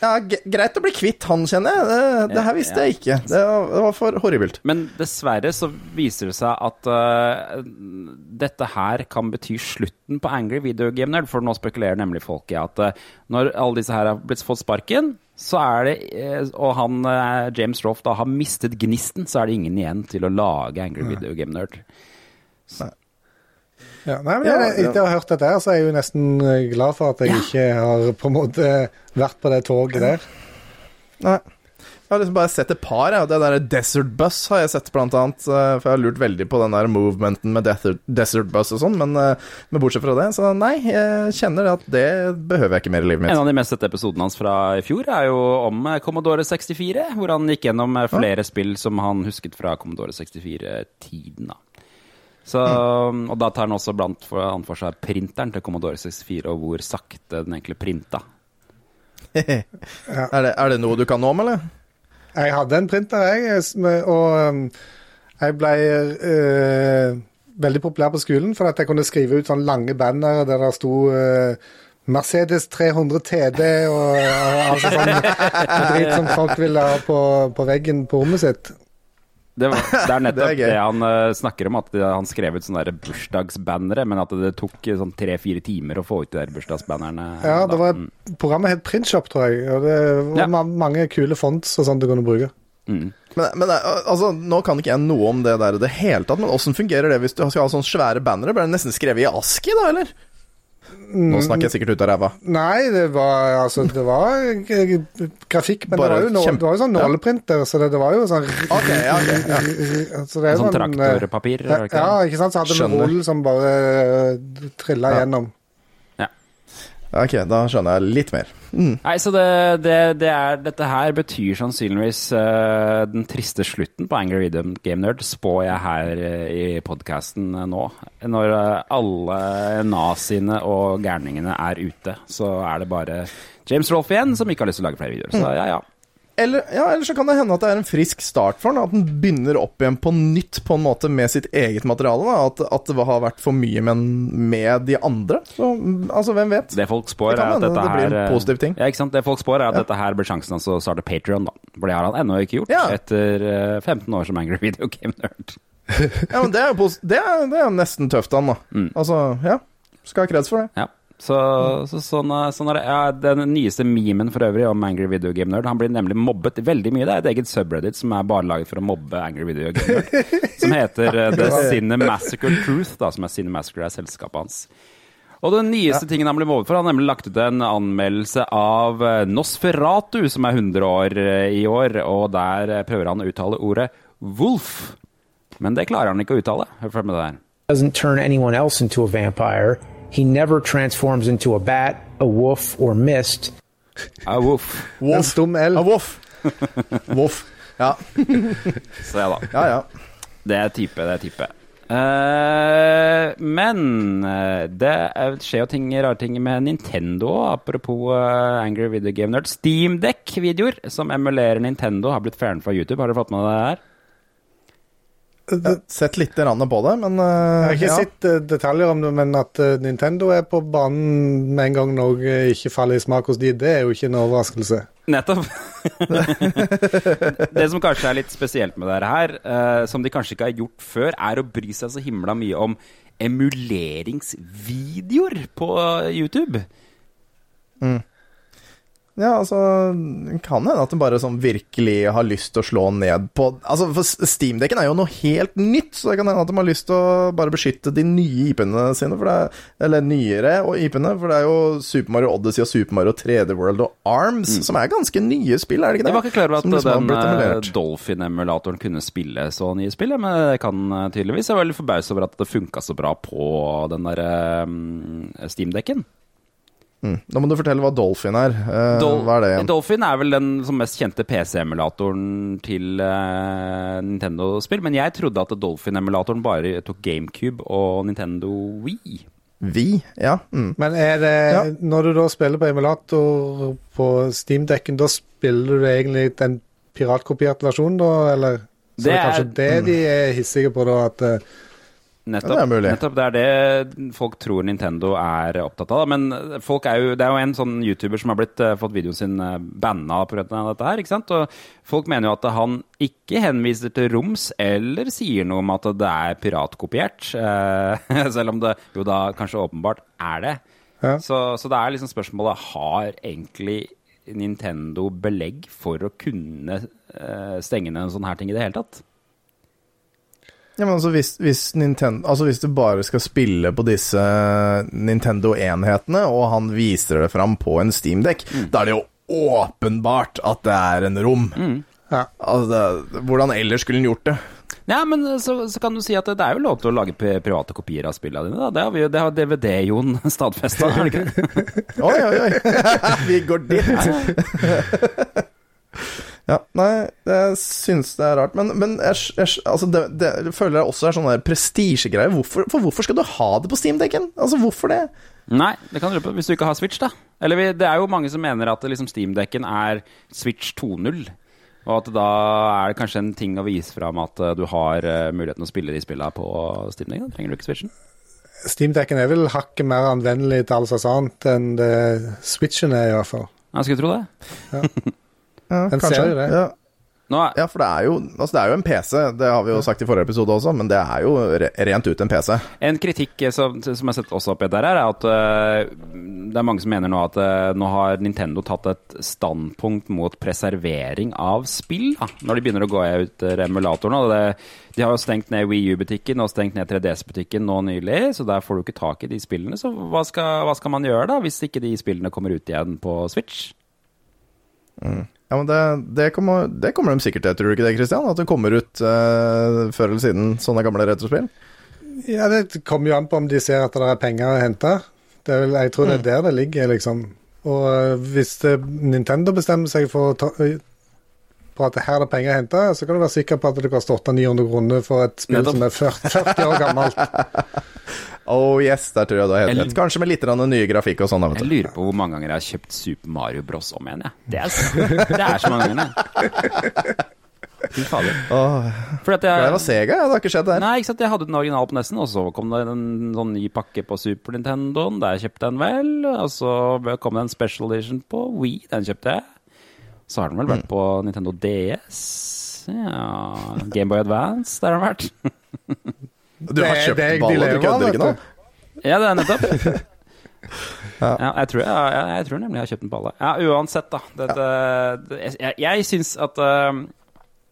Ja, greit å bli kvitt han, kjenner jeg. Det, det her visste jeg ikke. Det var, det var for horribelt.
Men dessverre så viser det seg at uh, dette her kan bety slutten på Angry Video Game Nerd, for nå spekulerer nemlig folk i at uh, når alle disse her har blitt fått sparken, så er det eh, Og han James Roff da har mistet gnisten, så er det ingen igjen til å lage Angry Video Game Nerd.
Ja, nei, men
Ja,
jeg- Etter å ha hørt dette, så er jeg jo nesten eh, glad for at jeg ikke har på en måte vært på det toget der.
Nei. Jeg har liksom bare sett et par. Ja. Det der Desert Bus har jeg sett, blant annet. eh, For jeg har lurt veldig på den der movementen med Desert, desert Bus og sånn. Men, eh, men bortsett fra det, så nei. Jeg kjenner at det behøver jeg ikke mer i livet mitt.
En av de mest sette episodene hans fra i fjor er jo om Commodore 64, hvor han gikk gjennom flere flere spill som han husket fra Commodore 64-tiden. da. Så. Og da tar han også blant for, han for seg printeren til Commodore 64, og hvor sakte den egentlig printa.
er, det, er det noe du kan nå om, eller?
Jeg hadde en printer, jeg, og um, jeg ble eh, veldig populær på skolen for at jeg kunne skrive ut sånne lange bannere der det sto eh, Mercedes 300 TD og og altså sånn drit som folk ville ha på, på veggen på rommet sitt.
Det, var, det er nettopp
Det er det
han uh, snakker om, at det- han skrev ut sånne bursdagsbannere, men at det tok eh, sånn tre-fire timer å få ut de der bursdagsbannerne.
Ja, det var
Mm.
Programmet het Printshop, tror jeg. Og det var
Ja.
ma mange kule fonts og sånt du kunne bruke.
Mm.
Men, men eh, altså, nå kan ikke jeg noe om det der i det hele tatt, men åssen fungerer det hvis du skal ha sånne svære bannere? Blir det nesten skrevet i ASKI, da, eller? Nå snakker jeg sikkert ut av ræva.
Nei, det var altså Det var grafikk, men
Bare
det var jo, nå,
kjempe-
det var jo sånn
Ja.
nåleprinter, så det, det var jo sånn
ja, ja.
Så det er
Sånn
sånn, eh,
traktorpapir? er
Ja, ikke sant? Så hadde vi rull som bare uh, trilla
Ja.
gjennom.
Ok, da skjønner jeg litt mer.
Nei, så det, det, det er, dette her betyr sannsynligvis uh, den triste slutten på Angry Rhythm Game Nerd, spår jeg her uh, i podkasten nå. Når eh, alle naziene og gærningene er ute, så er det bare James Rolfe igjen som ikke har lyst til å lage flere videoer. Så ja, ja.
Eller, ja, eller så kan det hende at det er en frisk start for den. At den begynner opp igjen på nytt på en måte med sitt eget materiale. At, at det har vært for mye men med de andre. Så, altså, hvem vet?
Det folk spår,
Det
er at dette
det blir
her
en positiv ting.
Ja, ikke sant? Det folk spår, er at
Ja.
dette her blir sjansen hans å starte Patrion, da. For det har han ennå ikke gjort,
Ja.
etter eh, 15 år som Angry Video Game Nerd.
Ja, men det er det er, det er nesten tøft, han, da.
Mm.
Altså, ja. Skal ha kreds for det.
Ja. Så, så sånn, sånn er det. Ja, den nyeste memen for øvrig om Angry Video Game Nerd, han blir nemlig mobbet veldig mye. Det er et eget subreddit som er bare laget for å mobbe Angry Video Game Nerd. som heter eh, The Cinemassacre Truth, da, som er Cinemassacre er selskapet hans. Og den nyeste tingen han ble mobbet for, han har nemlig lagt ut en anmeldelse av eh, Nosferatu, som er 100 år eh, i år, og der prøver han å uttale ordet Wolf. Men det klarer han ikke å uttale. Hør med det her.
doesn't turn anyone else into a vampire. He never transforms into a bat, a wolf, or mist.
A wolf.
En stum L.
A wolf. wolf. Ja.
Så ja da.
ja, ja.
Det er type, det er type. Uh, men eh, det er- skjer jo ting, rare ting med Nintendo apropos uh, Angry Video Game Nerd. Steamdeck-videoer som emulerer Nintendo, har blitt fjernet fra YouTube. Har dere fått med det her?
Jeg sett litt på det, men uh,
Jeg har ikke
ja.
sett eh, detaljer om det, men at eh, Nintendo er på banen med en gang noe ikke faller i smak hos de, det er jo ikke en overraskelse.
Nettopp. det som kanskje er litt spesielt med dette her, eh, som de kanskje ikke har gjort før, er å bry seg så himla mye om emuleringsvideoer på YouTube.
Ja, altså Kan hende at det bare sånn virkelig har lyst til å slå ned på Altså, for Steamdekken er jo noe helt nytt, så det kan hende at de har lyst til å bare beskytte de nye IP-ene sine, er, eller nyere IP-ene, for det er jo Super Mario Odyssey og Super Mario 3D World og Arms, som er ganske nye spill, er det ikke det?
Jeg var ikke klar over at
liksom
den eh. Dolphin-emulatoren kunne spille så nye spill, men det kan eh, tydeligvis. Jeg var veldig forbauset over at det funka så bra på den der um, Steam-dekken.
Mm. Da må du fortelle hva Dolphin er. Eh,
Dol
hva er det igjen?
Dolphin er vel den som mest kjente PC-emulatoren til eh, Nintendo-spill, men jeg trodde at Dolphin-emulatoren bare tok GameCube og Nintendo Wii.
Vi? Ja. Mm.
Men er det,
Ja.
når du da spiller på emulator på Steam-dekken, da spiller du egentlig den piratkopierte versjonen, da, eller? Så
Det
det er
er-
kanskje det de er hissige på, da, at eh,
Nettopp,
Ja, det er
nettopp. Det er det folk tror Nintendo er opptatt av. Men folk er jo, det er jo en sånn YouTuber som har blitt, uh, fått videoen sin uh, banna pga. dette her. ikke sant? Og folk mener jo at han ikke henviser til roms eller sier noe om at det er piratkopiert. Uh, selv om det jo da kanskje åpenbart er det.
Ja.
Så, så det er liksom spørsmålet Har egentlig Nintendo belegg for å kunne uh, stenge ned en sånn her ting i det hele tatt?
Ja, men altså hvis, hvis, Nintendo, altså hvis du bare skal spille på disse Nintendo-enhetene, og han viser det fram på en Steamdeck, da er det jo åpenbart at det er en rom.
Ja.
Altså, det, hvordan ellers skulle han gjort det?
Ja, men så, så kan du si at det er jo lov til å lage private kopier av spillene dine. Da. Det har, vi, det har DVD-Jon stadfesta, er det ikke det?
Oi, oi, oi! Vi går dit! Ja, nei, jeg syns det er rart. Men, men jeg, jeg, altså det, det, jeg føler jeg også er sånn prestisjegreie. Hvorfor, for hvorfor skal du ha det på Steam-dekken? Altså, hvorfor det?
Nei, det kan du lure på hvis du ikke har Switch, da. Eller vi, det er jo mange som mener at liksom Steam-dekken er Switch 2.0. Og at da er det kanskje en ting å vise fram at eh, du har eh, muligheten å spille de spillene på Steam-dekken. Trenger du ikke Switchen.
Steam-dekken er vel hakket mer anvendelig til alt slags annet enn det Switchen er, i hvert fall.
Jeg skulle tro det.
Ja,
En serie, det.
Ja.
Nå er,
Ja, for det er, jo, altså det er jo en PC, det har vi jo sagt i forrige episode også, men det er jo re rent ut en PC.
En kritikk som, som jeg setter også opp i der, er at uh, det er mange som mener nå at uh, nå har Nintendo tatt et standpunkt mot preservering av spill, da, når de begynner å gå ut eh, emulatoren. Og det, de har jo stengt ned Wii U-butikken og stengt ned 3DS-butikken nå nylig, så der får du ikke tak i de spillene. Så hva skal, hva skal man gjøre da, hvis ikke de spillene kommer ut igjen på Switch?
Ja, men det, det, kommer, det kommer de sikkert til, tror du ikke det, Christian? At det kommer ut eh, før eller siden sånne gamle retrospill?
Ja, Det kommer jo an på om de ser at det er penger å hente. Det vel, jeg tror det er der det ligger, liksom. Og øh, hvis det, Nintendo bestemmer seg for å ta, på at her er det penger å hente, så kan du være sikker på at det koster 800-900 kroner for et spill
Nettopp.
som er 40, 40 år gammelt.
Oh yes, der tror jeg du har helt rett. Kanskje med litt nye grafikk og sånn.
Jeg lurer på hvor mange ganger jeg har kjøpt Super Mario Bros. om igjen. Jeg. Det, er, s- det er så mange ganger. det. Fy fader.
Åh, det var Sega, ja. Det har ikke skjedd der.
Nei, ikke sant. Jeg hadde den originale på nesten, og så kom det en sånn ny pakke på Super Nintendoen. Der kjøpte jeg den vel. Og så kom det en special edition på Wii. Den kjøpte jeg. Så har den vel vært på Nintendo DS. Ja Gameboy Advance, der har den vært.
Du har kjøpt ballen, du kødder ikke nå?
Ja, det er nettopp.
Ja.
Ja, jeg, tror, jeg, jeg, jeg tror nemlig jeg har kjøpt den på alle. Ja, uansett, da. Dette, det, jeg jeg syns at eh,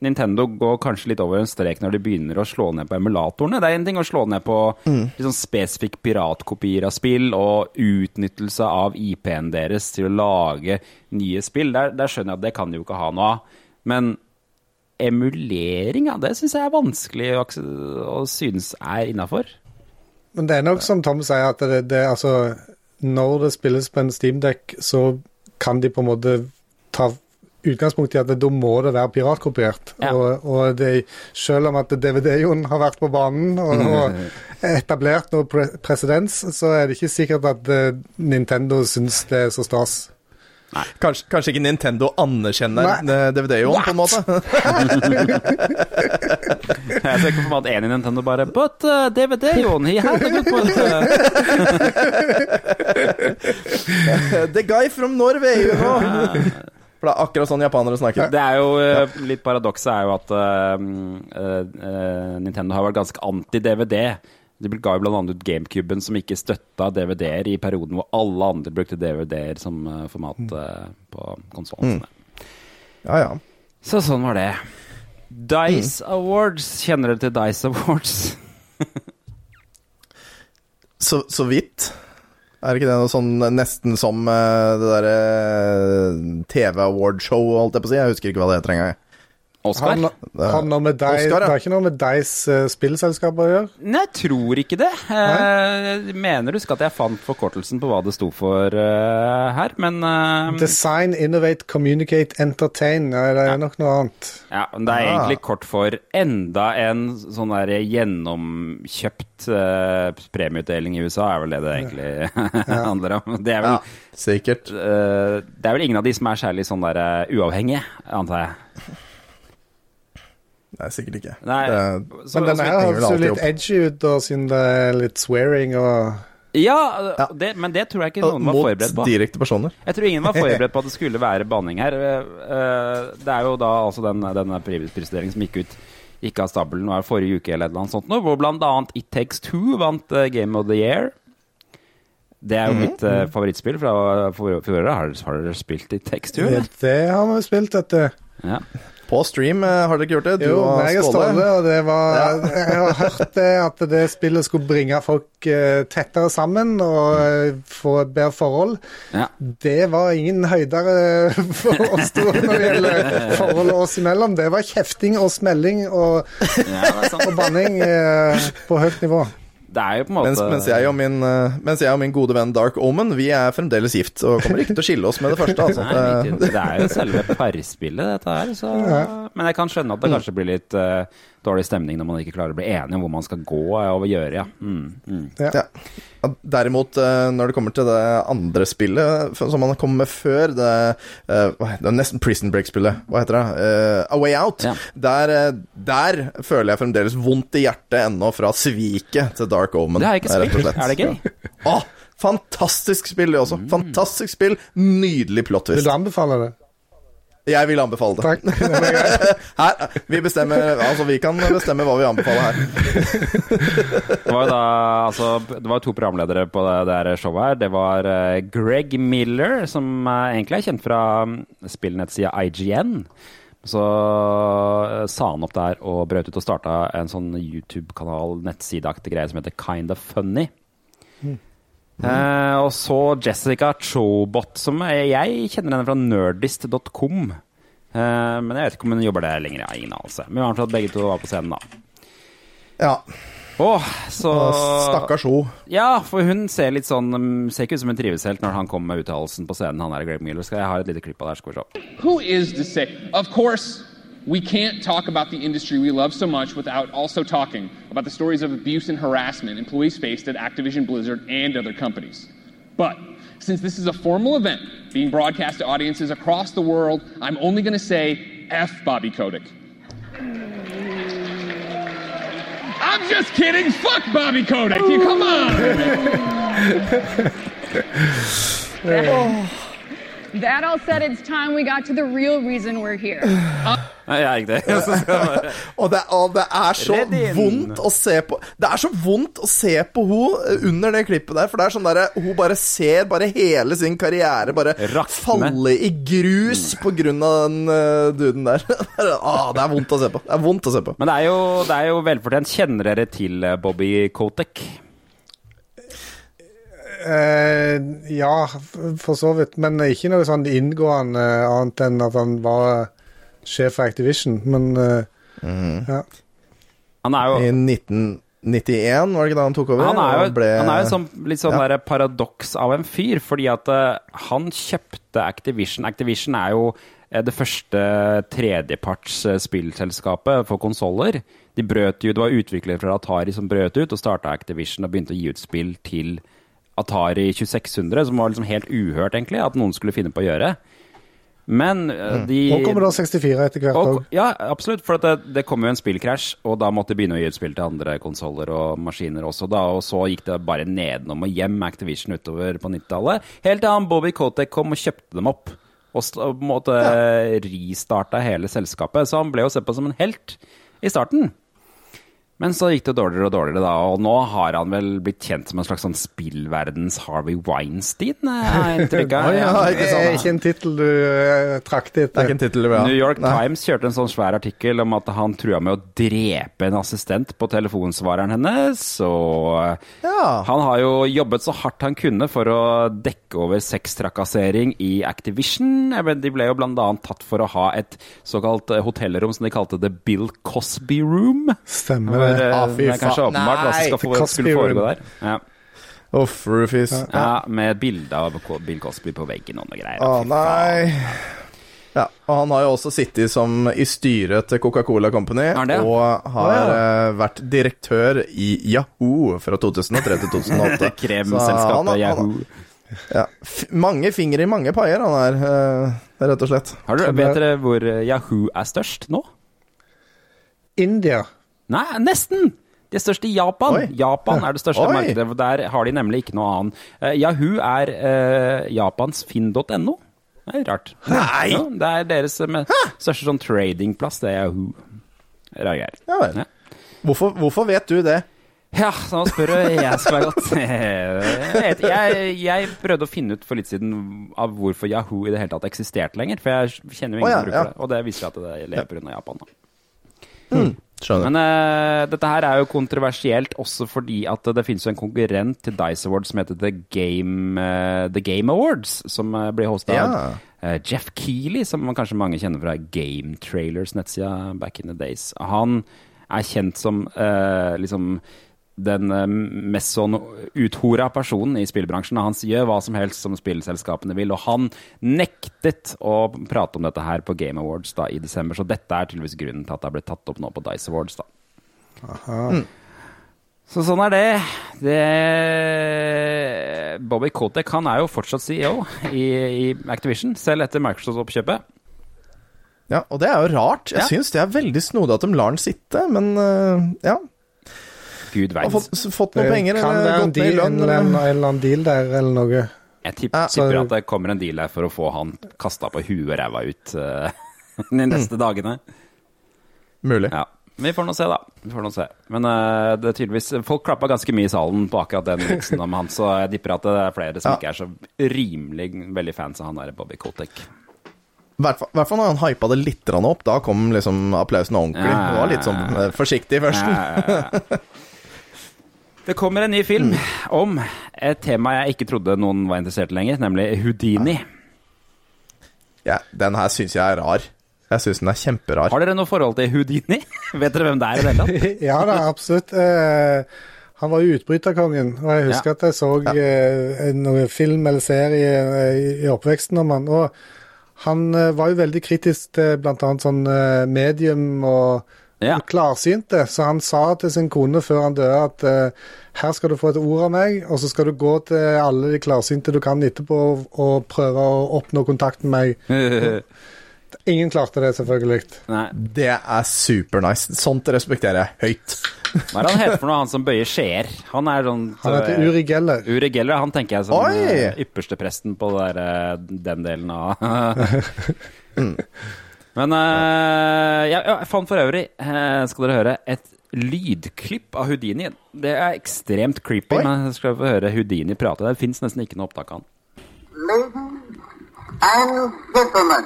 Nintendo går kanskje litt over en strek når de begynner å slå ned på emulatorene. Det er en ting å slå ned på mm. liksom, spesifikk piratkopier av spill og utnyttelse av IP-en deres til å lage nye spill. Der, der skjønner jeg at det kan de jo ikke ha noe av. Men emulering, ja, det syns jeg er vanskelig å, å synes er innafor.
Men det er nok som Tom sier, at det, det altså Når det spilles på en Steamdeck, så kan de på en måte ta utgangspunkt i at da må det være piratkopiert.
Ja.
Og, og det, selv om at DVD-en har vært på banen og, og etablert noe pre presedens, så er det ikke sikkert at eh, Nintendo syns det er så stas.
Kanskje, kanskje ikke Nintendo anerkjenner DVD-en, på en måte?
Jeg ser ikke for meg at én i Nintendo bare But uh, DVD-en, he had a good point. uh."
The guy from Norway, you know. For det er akkurat sånn japanere snakker.
Det er jo ja. litt paradokset er jo at uh, uh, Nintendo har vært ganske anti-DVD. De ga jo annet ut GameCuben som ikke støtta DVD-er i perioden hvor alle andre brukte DVD-er som format mm. på konsollene sine.
Ja, ja.
Så sånn var det. Dice Awards. Kjenner dere til Dice Awards?
Så, så vidt. Er ikke det noe sånn nesten som eh, det derre TV-awardshow, holdt jeg på å si? Jeg husker ikke hva det heter engang.
Oscar?
Har har noe med deg,
Oscar, ja.
Det har ikke noe med deres uh, spillselskaper å gjøre?
Nei, jeg tror ikke det. Eh, mener skal at jeg fant forkortelsen på hva det sto for uh, her, men eh,
Design, innovate, communicate, entertain. Ja, det er nok noe annet.
Ja, men det er
Ah.
egentlig kort for enda en sånn der gjennomkjøpt eh, premieutdeling i USA, er vel det det egentlig handler om. Det er vel,
Ja, sikkert.
eh, det er vel ingen av de som er særlig sånn der eh, uavhengige, antar jeg.
Nei, sikkert ikke.
Nei,
det,
så-
Men denne her høres jo
alltid
litt
opp.
edgy ut, da, siden det er litt swearing og
Ja,
Ja.
Det, men det tror jeg ikke noen var
Mot
forberedt på.
Mot direkte personer.
Jeg tror ingen var forberedt på at det skulle være banning her. Eh, eh, Det er jo da altså den, denne prisutdelingen som gikk ut gikk av stabelen var forrige uke eller noe sånt, nå, hvor annet It Takes Two vant eh, Game of the Year. Det er jo mitt uh, favorittspill fra fjoråret. Har, har dere spilt It Takes Two? eller?
Det har vi spilt, dette.
Ja.
På stream eh, har dere ikke gjort det? Du
Jo,
og
meg og
Ståle.
Ståle, og det var Jeg har hørt det at det spillet skulle bringe folk eh, tettere sammen og eh, få et bedre forhold.
Ja.
Det var ingen høydere for oss to når det gjelder forholdet oss imellom. Det var kjefting og smelling og,
ja,
og banning på høyt nivå.
Det er jo på en måte
Mens, mens, jeg og min, eh, mens jeg og min gode venn Dark Omen Vi er fremdeles gift og kommer ikke til å skille oss med det første. Altså.
Nei, det er jo selve parspillet, dette her. Så. Men jeg kan skjønne at det kanskje blir litt eh, dårlig stemning når man ikke klarer å bli enige om hvor man skal gå og gjøre, ja. Mm, mm.
Ja. Ja, Derimot, eh, når det kommer til det andre spillet som man kom med før, det, det er nesten Prison Break-spillet, hva heter det? Eh, A Way Out.
Ja.
Der, eh, der føler jeg fremdeles vondt i hjertet ennå fra sviket til Dark Omen.
Det har jeg ikke spilt. Er det gøy?
Åh, fantastisk spill, det også. Fantastisk spill. Nydelig plot
Vil du anbefale det?
Jeg vil anbefale det.
Takk. Det.
Her, vi bestemmer Altså, vi kan bestemme hva vi anbefaler her.
Det var jo da altså, Det var to programledere på det der showet her. Det var eh, Greg Miller, som eh, egentlig er kjent fra mm, spillnettsida IGN. Så eh, sa han opp der og brøt ut og starta en sånn YouTube-kanal, nettsideaktig greie som heter Kind of Funny. Eh, og så Jessica Chobot, som er, jeg kjenner henne fra nerdist.com. Eh, men jeg vet ikke om hun jobber der lenger. Jeg har ingen anelse. Men i hvert fall at begge to var på scenen, da.
Ja.
Åh, så
Stakkars ho.
Ja, for hun ser litt sånn um, Ser ikke ut som hun trives helt når han kommer med uttalelsen på scenen. Han er Greg Miller. Skal jeg ha et lite klipp av det her, skal vi se.
Who is to say? Of course, We can't talk about the industry we love so much without also talking about the stories of abuse and harassment employees faced at Activision Blizzard and other companies. But since this is a formal event being broadcast to audiences across the world, I'm only going to say F Bobby Kotick. I'm just kidding. Fuck Bobby Kotick. You come on.
That all said, it's time we got to the real reason we're here.
Uh, Nei, jeg er ikke det.
Og det, og det er så vondt å se på Det er så vondt å se på hun under det klippet der, for det er sånn derre Hun bare ser bare hele sin karriere bare falle i grus på grunn av den uh, duden der. ah, det er vondt å se på. Det er vondt å se på.
Men det er jo, det er jo velfortjent. Kjenner dere til eh, Bobby Kotek?
Uh, ja, for så vidt. Men ikke noe sånn inngående annet enn at han var sjef for Activision. Men mm. ja.
Han er jo
I 1991, var det ikke da han tok over?
Han er jo,
ble-
han er jo sånn, litt sånn
Ja.
paradoks av en fyr, fordi at eh, han kjøpte Activision. Activision er jo eh, det første tredjeparts spillselskapet for konsoller. De brøt jo, Det var utviklere fra Atari som brøt ut og starta Activision og begynte å gi ut spill til Atari 2600, som var liksom helt uhørt, egentlig, at noen skulle finne på å gjøre. Men mm. de
Nå kommer det 64 etter hvert òg.
ja, absolutt. For det, det kom jo en spillkrasj, og da måtte de begynne å gi ut spill til andre konsoller og maskiner også. da, Og så gikk det bare nedenom og hjem Activision utover på 90-tallet. Helt til han Bobby Kotek kom og kjøpte dem opp. Og på en måte ristarta hele selskapet. Så han ble jo sett på som en helt i starten. Men så gikk det dårligere og dårligere, da, og nå har han vel blitt kjent som en slags sånn spillverdens Harvey Weinstein, eh, har jeg inntrykk av.
Det er ikke en tittel du uh, trakte etter.
New York Times kjørte en sånn svær artikkel om at han trua med å drepe en assistent på telefonsvareren hennes. Og han har jo jobbet så hardt han kunne for å dekke over sextrakassering i Activision. De ble jo annet tatt for å ha et såkalt eh, hotellrom som de kalte The Bill Cosby Room.
Stemmer
Hvor,
det.
eh,
Ah,
det er kanskje åpenbart hva som få, skulle foregå der. Ja.
Uff, Rufus.
Ja, med et bilde av Bill Cosby på veggen og noe greier.
Å nei. Ja, og han har jo også sittet som i styret til Coca-Cola Company, og har
ja.
eh, vært direktør i Yahoo fra 2003 til 2008.
Kremselskapet
Så han- han-
Yahoo.
Ja, f mange fingre i mange paier, han er, eh, rett og slett.
Har du, vet dere hvor eh, Yahoo er størst nå?
India.
Nei, nesten! De er størst i Japan.
Oi.
Japan er det største
Oi.
markedet. Der har de nemlig ikke noe annet. Uh, Yahoo er uh, Japans finn.no. Det er rart.
Nei!
Ja, det er deres eh, største sånn tradingplass. Det er Yahoo. Rare greier.
Ja vel. Hvorfor, hvorfor vet du det?
Ja, nå spør du jeg skal være godt. Jeg, jeg, jeg prøvde å finne ut for litt siden av hvorfor Yahoo i det hele tatt eksisterte lenger. For jeg kjenner jo ingen
oh, ja,
som bruker
ja.
det. Og det viser at det lever unna Japan. Da.
Mm, skjønner.
Men uh, dette her er jo kontroversielt også fordi at det finnes jo en konkurrent til Dice Awards som heter The Game, uh, The Game Awards, som uh, blir hosta av
Ja.
eh, Jeff Keeley, som man kanskje mange kjenner fra Game Trailers nettsida back in the days. Han er kjent som eh, liksom den eh, mest sånn uthora personen i spillbransjen. Han gjør hva som helst som spillselskapene vil, og han nektet å prate om dette her på Game Awards da i desember, så dette er tydeligvis grunnen til at det har blitt tatt opp nå på Dice Awards. da.
Mm.
Så sånn er det. det. Bobby Kotek han er jo fortsatt CEO i, i Activision, selv etter Microsoft-oppkjøpet.
Ja, og det er jo rart. Jeg
Ja.
syns det er veldig snodig at de lar den sitte, men eh, ja.
Gud
Har
veit.
fått, fått noen penger,
kan
eller
være en,
gått ned i
deal,
lønn,
en, en,
eller
eller annen deal der, eller noe.
Jeg tipper,
så-
tipper at det kommer en deal der for å få han kasta på huet og ræva ut uh, de neste dagene.
Mulig.
Ja. Vi får nå se, da. Vi får nå se. Men uh, det er tydeligvis Folk klappa ganske mye i salen på akkurat den vitsen om han, så jeg tipper at det er flere som
Ja.
ikke er så rimelig veldig fans av han der Bobby Kotek.
I hvert fall- når han hypa det litt opp, da kom liksom applausen ordentlig.
Ja, ja,
Det var litt sånn
ja, ja.
eh, forsiktig først.
Ja, ja, ja. Det kommer en ny film om et tema jeg ikke trodde noen var interessert i lenger, nemlig Houdini.
Ja, den her syns jeg er rar. Jeg syns den er kjemperar.
Har dere noe forhold til Houdini? Vet dere hvem det er i det hele tatt?
ja da, absolutt. Eh, han var jo utbryterkongen, og jeg husker
Ja.
at jeg så eh, noen film eller serie eh, i, i oppveksten om han. Og han eh, var jo veldig kritisk til blant annet sånn eh, medium og
Ja.
klarsynte, så han sa til sin kone før han døde at uh, her skal du få et ord av meg, og så skal du gå til alle de klarsynte du kan etterpå og, og prøve å oppnå kontakt med meg. Ingen klarte det, selvfølgelig.
Nei.
Det er supernice. Sånt respekterer jeg høyt.
Hva er det han heter for noe, han som bøyer skjeer? Han er sånn
Han heter Uri Geller.
Uri Geller, han tenker jeg som
Oi!
eh, ypperste presten på der, eh, den delen av Men uh, ja, ja, jeg fant for øvrig, uh, skal dere høre, et lydklipp av Houdini. Det er ekstremt creepy,
Oi.
men jeg skal få høre Houdini prate. Det fins nesten ikke noe opptak av han.
And gentlemen,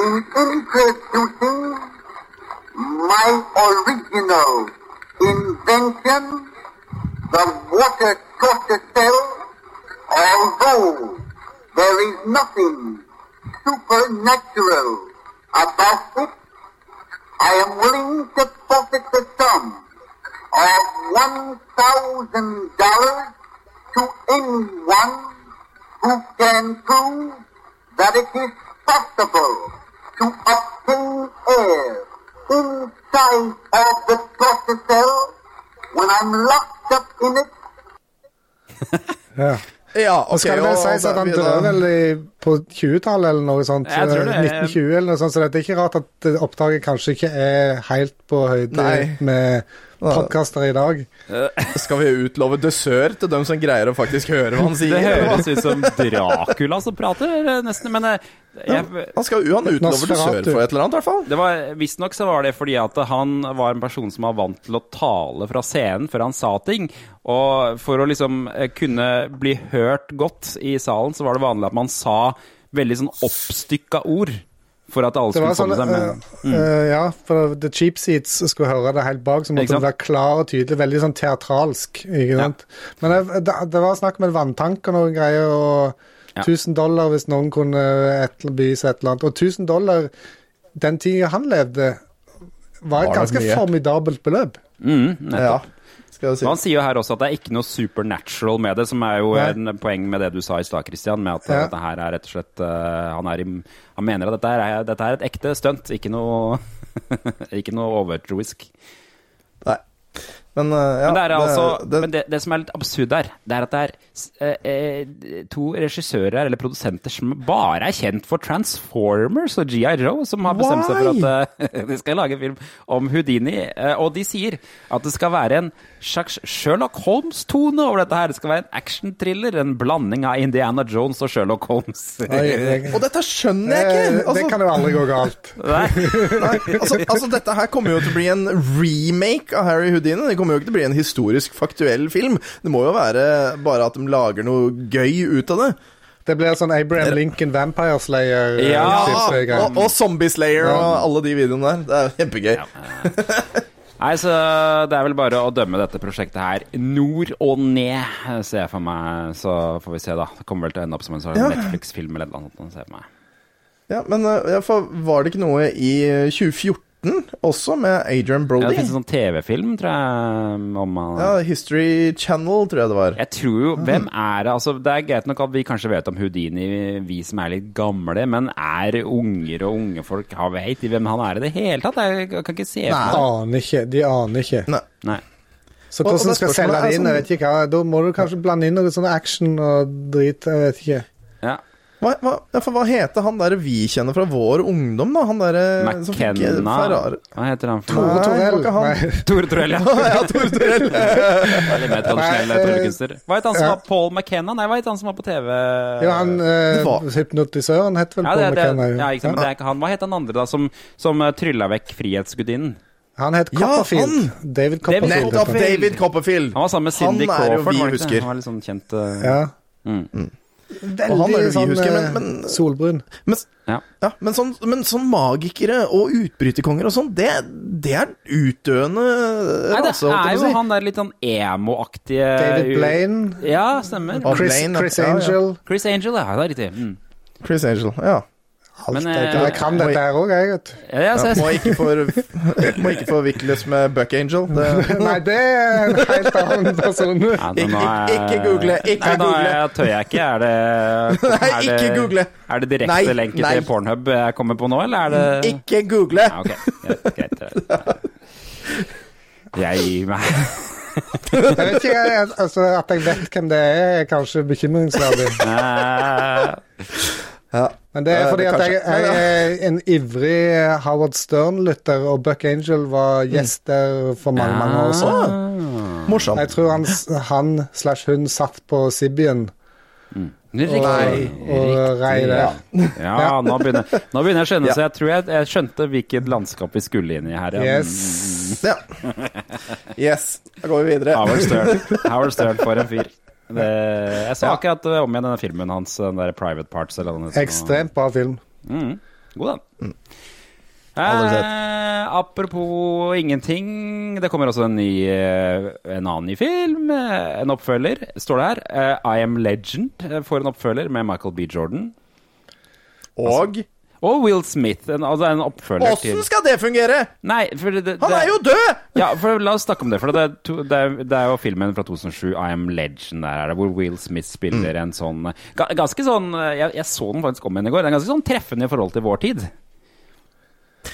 in introducing my original invention, the water torture cell, although there is nothing supernatural about it, I am willing to forfeit the sum of $1,000 to anyone who can prove that it is possible to obtain air inside of the torture cell when I'm locked up in it
Ja.
Ja, ok.
Skal det vel sies at han
dør
vel på 20-tallet eller noe sånt?
Jeg tror det.
1920 eller noe sånt, så det er ikke rart at oppdraget kanskje ikke er helt på høyde
Nei.
med podkaster i dag.
Skal vi utlove dessert til dem som greier å faktisk høre hva han sier?
Det høres ut som Dracula som prater, eh, nesten. Men eh, jeg,
Han, skal, han utlover dessert for et eller annet, i hvert fall.
Det var, Visstnok så var det fordi at han var en person som var vant til å tale fra scenen før han sa ting. Og for å liksom eh, kunne bli hørt godt i salen, så var det vanlig at man sa veldig sånn oppstykka ord. For at alle skulle
sånn,
komme seg med.
mm. uh, ja, for The Cheap Seats skulle høre det helt bak, så måtte det være klar og tydelig. Veldig sånn teatralsk. ikke sant? Men det, det, det var snakk om en vanntank og noen greier, og
Ja.
1000 dollar hvis noen kunne et, by seg et eller annet. Og 1000 dollar den tida han levde, var et
Var
ganske formidabelt beløp.
Mm, nettopp.
Ja, skal jeg si.
Han sier jo her også at det er ikke noe supernatural med det, som er jo
Nei.
en poeng med det du sa i stad, Christian. Med at
Ja.
dette her er rett og slett eh, Han, er i, han mener at dette er, dette er et ekte stunt, ikke noe Ikke noe overtroisk.
Nei. Men, eh, ja,
men det, er altså,
det-
men det, det som er litt absurd her, det er at det er eh, eh, to regissører eller produsenter som bare er kjent for Transformers og GI Joe, som har bestemt seg for at uh, de skal lage en film om Houdini. Uh, og de sier at det skal være en slags Sherlock Holmes-tone over dette her. Det skal være en action-thriller, en blanding av Indiana Jones og Sherlock Holmes.
Oi, jeg...
Og dette skjønner jeg
ikke!
ikke!
det kan jo aldri gå galt.
Nei.
Nei, altså, altså Dette her kommer jo til å bli en remake av Harry Houdini. Kommer jo ikke til å bli en historisk faktuell film. Det må jo være bare at de lager noe gøy ut av det.
Det blir sånn Abraham Lincoln Vampire Slayer. eh,
Ja,
og, og Zombie Slayer og alle de videoene der. Det er kjempegøy.
Nei, så det er vel bare å dømme dette prosjektet her nord og ned, ser jeg for meg. Så får vi se, da. Det kommer vel til å ende opp som en sånn
Ja.
Netflix-film eller noe sånt. ser jeg for meg.
Ja, Men eh, ja, for var det ikke noe i 2014 også, med Adrian Brody.
Ja, det finnes en sånn TV-film, tror jeg, om
Ja, History Channel, tror jeg det var.
Jeg tror jo Hvem er det? Altså, det er greit nok at vi kanskje vet om Houdini, vi som er litt gamle, men er unger og unge folk har Vet de hvem han er i det hele tatt? Jeg kan ikke se det.
Aner ikke. De aner ikke.
Nei.
Nei.
Så
Og- og
hvordan skal selge det inn?
sånn-
Jeg vet ikke hva. Da må du kanskje blande inn noe sånn action og drit. Jeg vet ikke.
Ja.
Hva, hva, ja, for hva heter han der vi kjenner fra vår ungdom, da? Han derre som fikk eh,
McKenna Hva heter han for
Tore
noe?
Nei,
Torell.
Tore Torell, ja.
ja, Tore Torell.
Veldig mer tradisjonell
eh,
tryllekunstner. Hva het han som
ja.
var Paul McKenna? Nei, hva het han som var på TV?
Ja, han eh, hypnotisøren het vel
Ja, det, det,
McKenna.
ja, ikke sant, men det er ikke han. Hva het han andre, da, som, som uh, trylla vekk Frihetsgudinnen?
Han het
Ja,
han. David Copperfield.
David
han.
Copperfield.
David Copperfield.
Han var sammen med Cindy
Han er jo
Crawford.
vi husker.
Han var litt sånn kjent uh,
Ja.
mm.
Veldig
han er vi
sånn
husker, men-
eh,
men-
solbrun.
Men,
Ja.
ja, men, sånn, men sånn magikere og utbryterkonger og sånn, det, det er utdøende
Nei, det
altså,
er jo
si.
han der litt sånn emo-aktige
David Blaine.
Ja, stemmer.
Chris,
Blaine.
Chris
Ja, ja.
Angel.
Chris Angel, ja. Det er riktig. Mm.
Chris Angel, ja.
Alt
Men,
jeg,
eh,
jeg kan dette her òg, jeg, vet du.
Ja, ja, så jeg-
må, ikke for, må ikke forvikles med Buck Angel. Det,
Nei, det er en helt annen person.
Ja, nå- nå er-
Ikke- ikke google, ikke
Nei, nå
google.
jeg- tør jeg ikke. Er det
Nei,
er det,
ikke google.
Er det direkte
Nei,
lenke
nei.
til Pornhub jeg kommer på nå, eller er det
ikke google!
Ja, ok, greit. Jeg gir meg.
Jeg vet ikke, jeg, altså, At jeg vet hvem det er, er kanskje bekymringsverdig.
Ja.
Men det er
fordi
fordi at jeg, jeg er en ivrig Howard Stern-lytter, og Buck Angel var gjest der for mange, mange år siden.
Morsomt.
Jeg tror han, han slash hun satt på Sibbyen
Riktig.
og, og rei der.
Ja, nå begynner, nå begynner jeg å skjønne,
Ja.
så jeg tror jeg, jeg skjønte hvilket landskap vi skulle inn i her. ja.
Yes.
Ja. Yes, da går vi videre.
Howard Stern. Howard Stern for en fyr. Det, jeg så
Ja.
akkurat om igjen denne filmen hans, den der Private Parts.
Ekstremt bra film.
Mm. God, den.
Mm.
Eh, apropos ingenting, det kommer også en ny eh, En annen ny film. eh, En oppfølger, står det her. Eh, I Am Legend eh, får en oppfølger med Michael B. Jordan.
Og
Og Will Smith. En, altså en oppfølger til
åssen skal det fungere?!
Nei, for det, det,
Han er jo død!
Ja, for La oss snakke om det. For det er, to, det, er, det er jo filmen fra 2007, I Am Legend, der er det, hvor Will Smith spiller en sånn Ganske sånn jeg, jeg så den faktisk om igjen i går. Den er ganske sånn treffende i forhold til vår tid.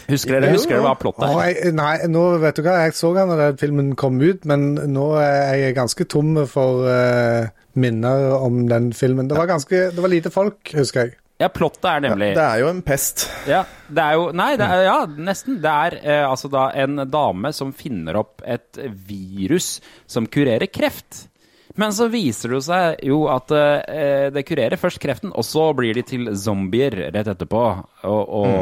Husker dere, husker dere hva plottet er?
nei, nå vet du hva, jeg så den da filmen kom ut, men nå er jeg ganske tom for uh, minner om den filmen. Det var ganske, det var lite folk, husker jeg.
Ja, plottet er nemlig
Det er jo en pest.
Ja, det er jo Nei, det er, ja, nesten. Det er eh, altså da en dame som finner opp et virus som kurerer kreft. Men så viser det seg jo at eh, det kurerer først kreften, og så blir de til zombier rett etterpå. Og, og,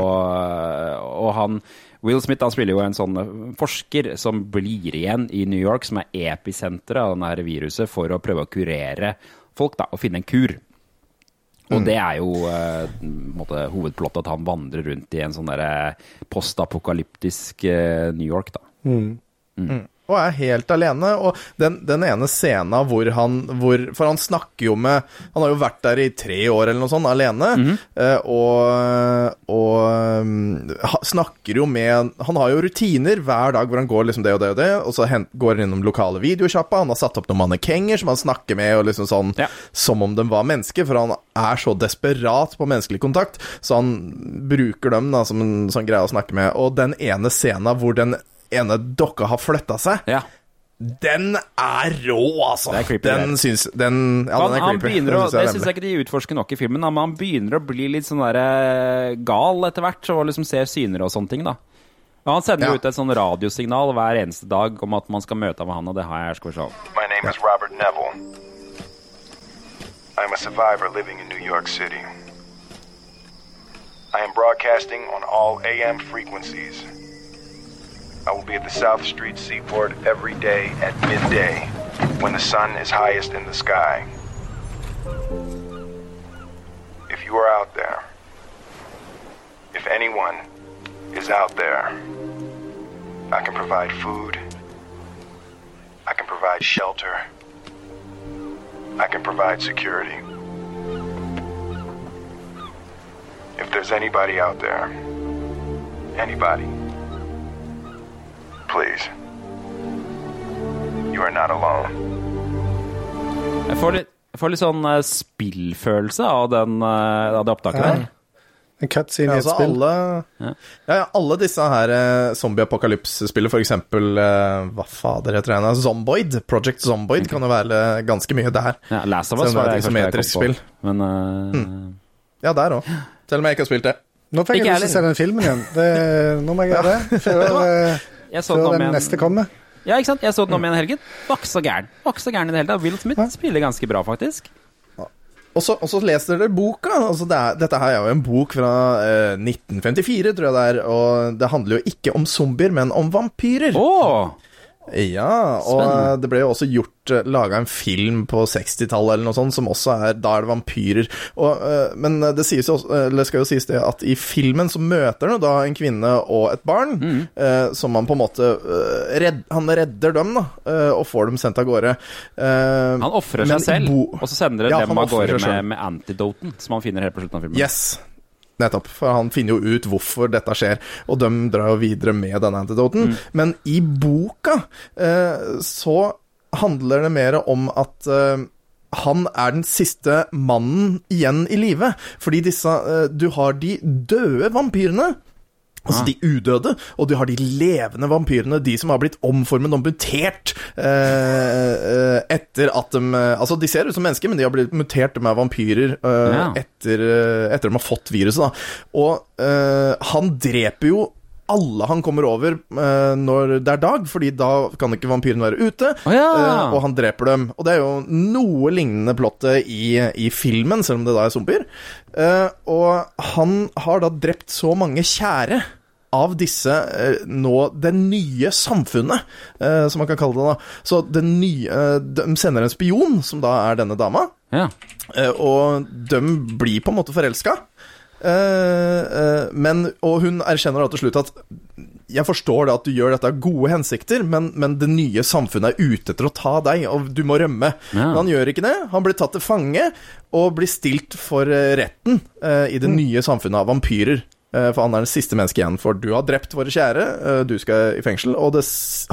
og han Will Smith han spiller jo en sånn forsker som blir igjen i New York, som er episenteret av denne viruset, for å prøve å kurere folk da, og finne en kur. Og det er jo på en måte, hovedplottet at han vandrer rundt i en sånn derre postapokalyptisk uh, New York, da.
Mm. Mm. Og er helt alene. Og den, den ene scenen hvor han hvor, For han snakker jo med Han har jo vært der i tre år eller noe sånt, alene. eh, og og um, ha- snakker jo med Han har jo rutiner hver dag hvor han går liksom det og det og det, og så hen, går han innom lokale videosjappa. Han har satt opp noen mannekenger som han snakker med, og liksom sånn som om de var mennesker, for han er så desperat på menneskelig kontakt, så han bruker dem da som en sånn greie å snakke med. Og den ene scenen hvor den ene dokka har flytta seg, den er rå, altså.
Det er creepy,
den syns Den, ja,
han,
den er creepy.
å,
Den
det syns jeg ikke de utforsker nok i filmen, men han begynner å bli litt sånn der, eh, gal etter hvert, og liksom ser syner og sånne ting. da. Og Han sender jo
Ja.
ut et sånn radiosignal hver eneste dag om at man skal møte med han, og det har jeg. Skal vi se.
My name is Robert Neville. I am a survivor living in New York City. I am broadcasting on all AM frequencies. I will be at the South Street Seaport every day at midday when the sun is highest in the sky. If you are out there, if anyone is out there, I can provide food. I can provide shelter. I can provide security. If there's anybody out there, anybody, please, you are not alone.
Jeg får litt, jeg får litt sånn uh, spillfølelse av, den, uh, av det opptaket
Ja.
der.
En cutscene
Ja,
i et
altså
spill.
alle, ja. Ja, alle disse her eh, zombie-apokalypse-spillene, for eksempel eh, Hva fader heter det? Zomboid. Project Zomboid kan jo være ganske mye der.
Ja, Last of Us var
det
det
et
første jeg kom
isometrisk
på.
spill.
Men mm.
Ja, der òg. Selv om jeg ikke har spilt det.
Nå fikk jeg lyst til å se den filmen igjen. Det, nå må jeg gjøre det. Før,
Jeg så den om
den
igjen.
neste kommer.
Ja, ikke sant? Jeg så den om igjen i helgen. Var ikke så gæren. Var ikke så gæren i det hele tatt. Will Smith spiller ganske bra, faktisk.
Og så, og så leser dere boka. Altså det er, dette her er jo en bok fra eh, 1954, tror jeg det er. Og det handler jo ikke om zombier, men om vampyrer. Ja, og
Spennende.
eh, det ble jo også gjort uh, laga en film på 60-tallet eller noe sånt, som også er Da er det vampyrer. Og, eh, men det, sies jo eh, skal jo sies det at i filmen så møter han jo da en kvinne og et barn,
Mm.
eh, som han på en måte eh, redd, Han redder dem, da, eh, og får dem sendt av gårde. Eh,
Han ofrer seg selv, og så sender
Ja,
dem av gårde med, med antidoten, som han finner helt på slutten av filmen.
Yes. Nettopp. For han finner jo ut hvorfor dette skjer, og de drar jo videre med denne antidoten. Men i boka eh, så handler det mer om at eh, han er den siste mannen igjen i live. Fordi disse eh, Du har de døde vampyrene. Altså
Ah.
de udøde, og du har de levende vampyrene, de som har blitt omformet og mutert eh, eh, etter at de eh, Altså, de ser ut som mennesker, men de har blitt mutert, de er vampyrer eh,
Ja.
etter, eh, etter de har fått viruset, da. Og eh, han dreper jo alle han kommer over uh, når det er dag, fordi da kan ikke vampyren være ute.
ja.
uh, og han dreper dem. Og det er jo noe lignende plottet i, i filmen, selv om det da er zombier. Uh, og han har da drept så mange kjære av disse nå det nye samfunnet, som man kan kalle det. da. Så det nye, De sender en spion, som da er denne dama,
Ja.
og de blir på en måte forelska. Eh, eh, men, og hun erkjenner da til slutt at jeg forstår det at du gjør dette av gode hensikter, men, men det nye samfunnet er ute etter å ta deg, og du må rømme.
Ja.
Men han gjør ikke det. Han blir tatt til fange og blir stilt for eh, retten eh, i det nye samfunnet av vampyrer. Eh, For han er det siste mennesket igjen. For du har drept våre kjære, eh, du skal i fengsel. Og det,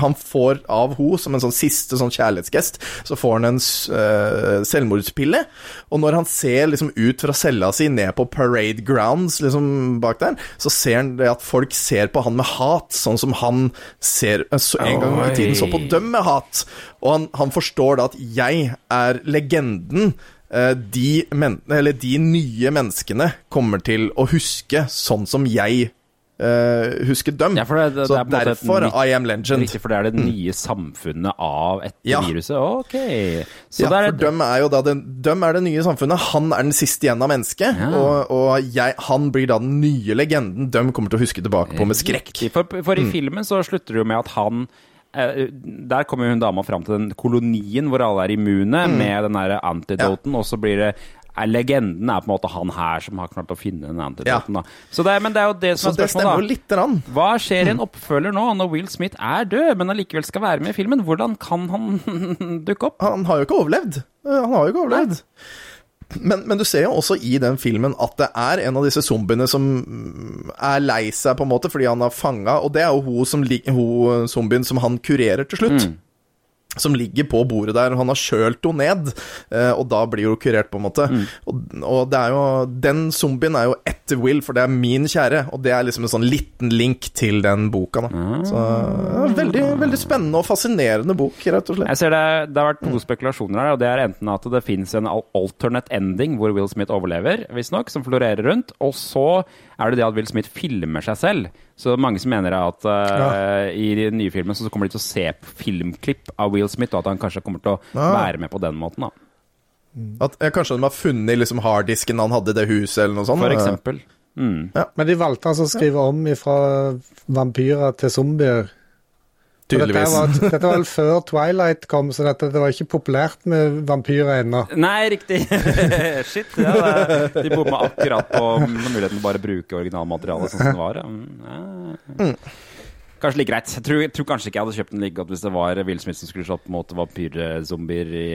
han får av ho som en sånn siste sånn kjærlighetsgest, så får han en eh, selvmordspille. Og når han ser liksom ut fra cella si ned på parade grounds liksom bak der, så ser han det at folk ser på han med hat, sånn som han ser så en gang i tiden så på dem med hat. Og han, han forstår da at jeg er legenden. Eh, De, men, eller de nye menneskene kommer til å huske sånn som jeg uh, husker dem.
Ja, det, det,
så
det er
derfor
nytt-
I am legend.
Riktig, for det er det nye samfunnet av etter
Ja.
viruset. Ok. Så
ja, for dem er jo da det, dem er det nye samfunnet. Han er den siste igjen av mennesket.
Ja.
Og, og jeg, han blir da den nye legenden dem kommer til å huske tilbake på med skrekk.
For, for i
Mm.
filmen så slutter det jo med at han eh, Der kommer hun dama fram til den kolonien hvor alle er immune
Mm.
med den derre antidoten, og så blir det er Legenden er på en måte han her som har klart å finne den antidoten. Ja. Så det, er- men det er jo det som
Så
er spørsmålet. da. Hva skjer i en oppfølger nå, når Will Smith er død, men allikevel skal være med i filmen? Hvordan kan han dukke opp?
Han har jo ikke overlevd. Eh, Han har jo ikke overlevd. Men, men du ser jo også i den filmen at det er en av disse zombiene som mm, er lei seg, på en måte, fordi han har fanga, og det er jo hun, som, hun zombien som han kurerer til slutt. Som ligger på bordet der, og han har kjølt henne ned, eh, og da blir hun kurert, på en måte. Og, og det er jo Den zombien er jo etter Will, for det er min kjære, og det er liksom en sånn liten link til den boka, da. Så ja, veldig, veldig spennende og fascinerende bok, rett og slett.
Jeg ser det, det har vært to spekulasjoner her, og det er enten at det fins en alternate ending hvor Will Smith overlever, visstnok, som florerer rundt, og så er det det at Will Smith filmer seg selv. Så mange som mener at eh, i den nye filmen så kommer de til å se filmklipp av Will Smith, og at han kanskje kommer til å
Ja.
være med på den måten, da.
At, ja, kanskje de har funnet liksom harddisken han hadde i det huset, eller noe sånt.
For eksempel. Mm.
Men de valgte altså å skrive om fra vampyrer til zombier. Og Dette, var, dette var vel før Twilight kom, så dette, det var ikke populært med vampyrer ennå.
Nei, riktig. Shit. Ja, det, de bomma akkurat på muligheten til bare å bruke originalmaterialet sånn som det var. ja. Mm. Kanskje like greit. Jeg tror, jeg tror kanskje ikke jeg hadde kjøpt den like godt hvis det var Will Smith som skulle slått mot vampyrzombier i,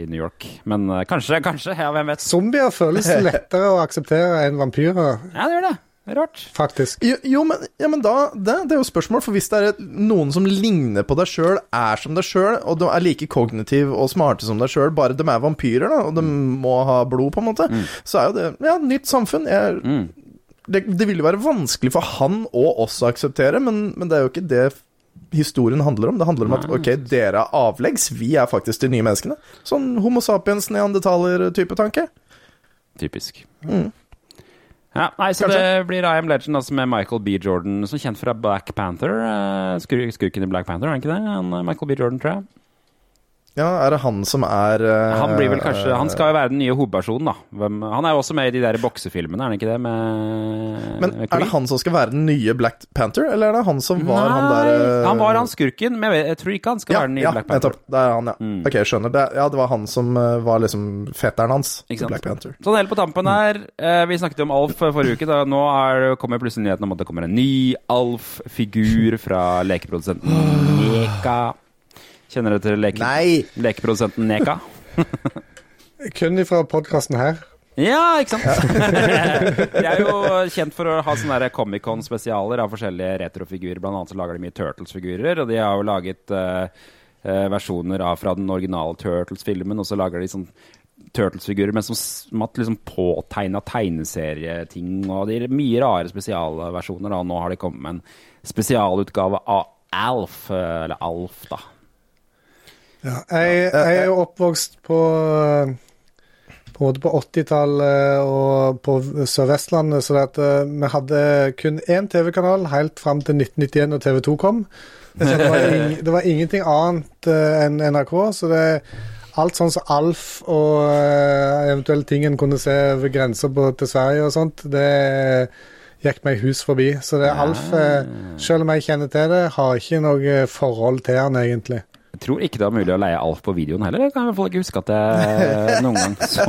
i New York. Men eh, kanskje, kanskje. Ja, hvem vet.
Zombier føles lettere å akseptere enn vampyrer,
Ja, det gjør det. Rart.
faktisk.
Jo, jo men, ja, men da det, det er jo spørsmål, for hvis det er noen som ligner på deg sjøl, er som deg sjøl, og de er like kognitiv og smarte som deg sjøl, bare de er vampyrer, da, og de må ha blod, på en måte, så er jo det ja, nytt samfunn. Jeg, det, det vil jo være vanskelig for han og oss å akseptere, men, men det er jo ikke det historien handler om. Det handler om at ok, dere er avleggs, vi er faktisk de nye menneskene. Sånn Homo sapiens, neandertaler-type tanke.
Typisk.
Mm.
Ja, nei, så
Kanskje.
det blir I Am Legend altså med Michael B. Jordan, som kjent fra Black Panther. eh, skurken i Black Panther, er han ikke det? Han, eh, Michael B. Jordan, tror jeg.
Ja, er det han som er uh,
Han blir vel kanskje Han skal jo være den nye hovedpersonen, da. Hvem, han er jo også med i de der boksefilmene, er han ikke det? Med,
Men
med
er det han som skal være den nye Black Panther, eller er det han som var
Nei,
han der uh,
han var han skurken, men jeg, tror ikke han skal
ja,
være den nye
ja,
Black Panther.
nettopp. Det er han, ja. Ok, jeg skjønner. Det, ja, det var han som eh, var liksom fetteren hans. Black Panther.
Sånn helt på tampen her, uh, vi snakket jo om Alf forrige uke. Da. Nå er, kommer plutselig nyheten om at det kommer en ny Alf-figur fra lekeprodusenten Neka. Kjenner dere til leke, lekeprodusenten Neka?
Kun ifra podkasten her.
Ja, ikke sant? De er jo kjent for å ha sånne Comic-Con-spesialer av forskjellige retrofigurer. Blant annet så lager de mye Turtles-figurer, og de har jo laget eh, eh, versjoner av fra den originale Turtles-filmen, og så lager de sånn Turtles-figurer men som smatt liksom påtegna tegneserieting, og de er mye rare spesialversjoner. Og nå har de kommet med en spesialutgave av Alf, eh, eller Alf, da.
Ja, jeg, jeg er oppvokst på på, på 80-tallet og på Sør-Vestlandet, så at, eh, vi hadde kun én TV-kanal helt fram til 1991 når TV2 kom. Det, var ing, det var ingenting annet eh, enn NRK, så det alt sånn som Alf og uh, eventuelle ting en kunne se over grensa til Sverige og sånt, det gikk meg hus forbi. Så det Alf, uh, selv om jeg kjenner til det, har ikke noe forhold til han egentlig.
Jeg tror ikke det var mulig å leie Alf på videoen heller. Jeg kan i hvert fall ikke huske at jeg noen gang så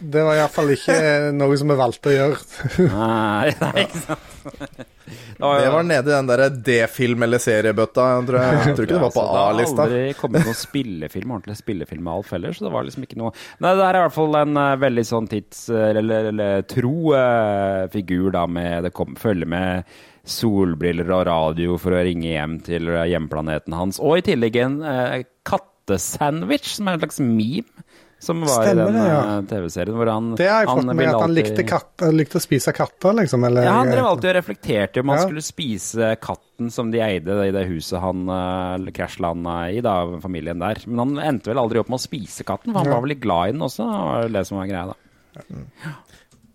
Det var iallfall ikke noe som vi valgte å gjøre.
Nei, nei ikke sant.
Det var nede i den der D-film- eller seriebøtta. Jeg tror, jeg, tror ikke det var på A-lista.
Det har aldri kommet noen spillefilm, ordentlig spillefilm med Alf heller, så det var liksom ikke noe Nei, det er i hvert fall en uh, veldig sånn tids... eller, eller tro uh, figur, da, med Det kom, følger med solbriller og radio for å ringe hjem til hjemplaneten hans. Og i tillegg en eh, kattesandwich, som er en slags meme. Som var
Stemmer
i den
ja.
uh, TV-serien hvor han
Det har jeg fått med at han
alltid-
likte, katter, likte å spise katter, liksom. Eller,
Ja, han drev alltid og reflekterte om han
Ja.
skulle spise katten som de eide i det huset han uh, krasjlanda i, da, familien der. Men han endte vel aldri opp med å spise katten, for han
Ja.
var vel litt glad i den også. Det var det som var greia, da.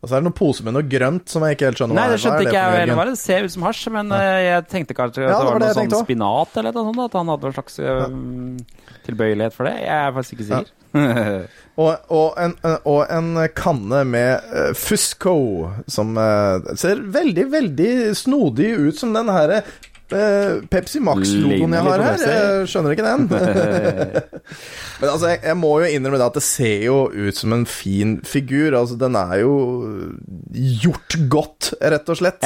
Og så er det noen poser med noe grønt som jeg ikke helt skjønner
Nei, det skjønte ikke jeg heller. Det ser ut som hasj, men uh, jeg tenkte kanskje at
Ja,
det var,
det var
noe sånn spinat eller noe sånt, at han hadde en slags ja. tilbøyelighet for det. Jeg er faktisk ikke sikker.
Og, og, en, og en kanne med uh, Fusco, som eh, ser veldig, veldig snodig ut som den her eh, Pepsi Max-logoen jeg har her. Jeg skjønner ikke den. Men altså, jeg, jeg må jo innrømme det at det ser jo ut som en fin figur. Altså, den er jo gjort godt, rett og slett.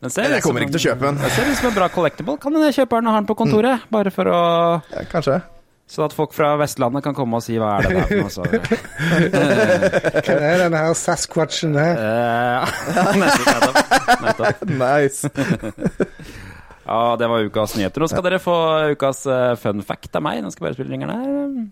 Den ser
Men jeg kommer ikke til å kjøpe den.
Den ser ut som en bra collectible. Kan jeg kjøpe den og har den på kontoret? Bare for å
Kanskje.
Så at folk fra Vestlandet kan komme og si hva er det der for noe.
Hva er denne her Sasquatchen her?
Eh, nettopp, nettopp.
nice.
Ja, det var ukas nyheter. Nå skal dere få ukas eh, fun fact av meg. Nå skal bare spille ringeren her.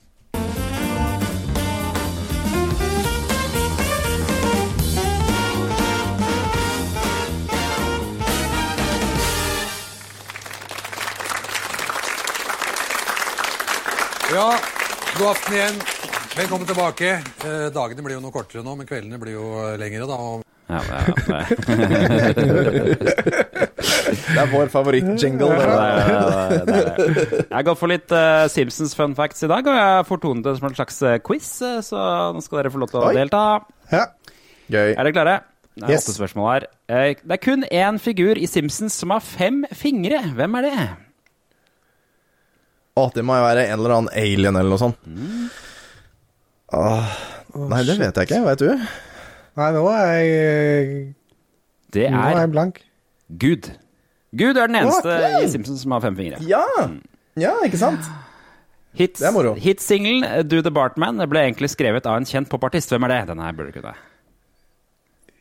Ja, god aften igjen. Velkommen tilbake. Eh, dagene blir jo noe kortere nå, men kveldene blir jo eh, lengre, da.
Ja, det,
Det er vår favoritt-jingle.
Jeg gått for litt uh, Simpsons fun facts i dag, og jeg får tonet det som en slags eh, quiz, eh, så nå skal dere få lov til å
Oi.
delta.
Gøy.
Er dere klare? Det er
Yes.
åtte spørsmål her. Det er kun én figur i Simpsons som har fem fingre. Hvem er det?
Å, det må jo være en eller annen alien eller noe sånt. Åh, nei, det vet jeg ikke. Vet du?
Nei, nå er jeg
Det
Nå er
er
jeg blank.
Gud. Gud er den eneste
okay.
i Simpsons som har fem fingre.
Ja! Ja, ikke sant?
Hits,
Det er moro.
Hitsingelen Do the Bartman ble egentlig skrevet av en kjent popartist. Hvem er det? Denne her burde du kunne.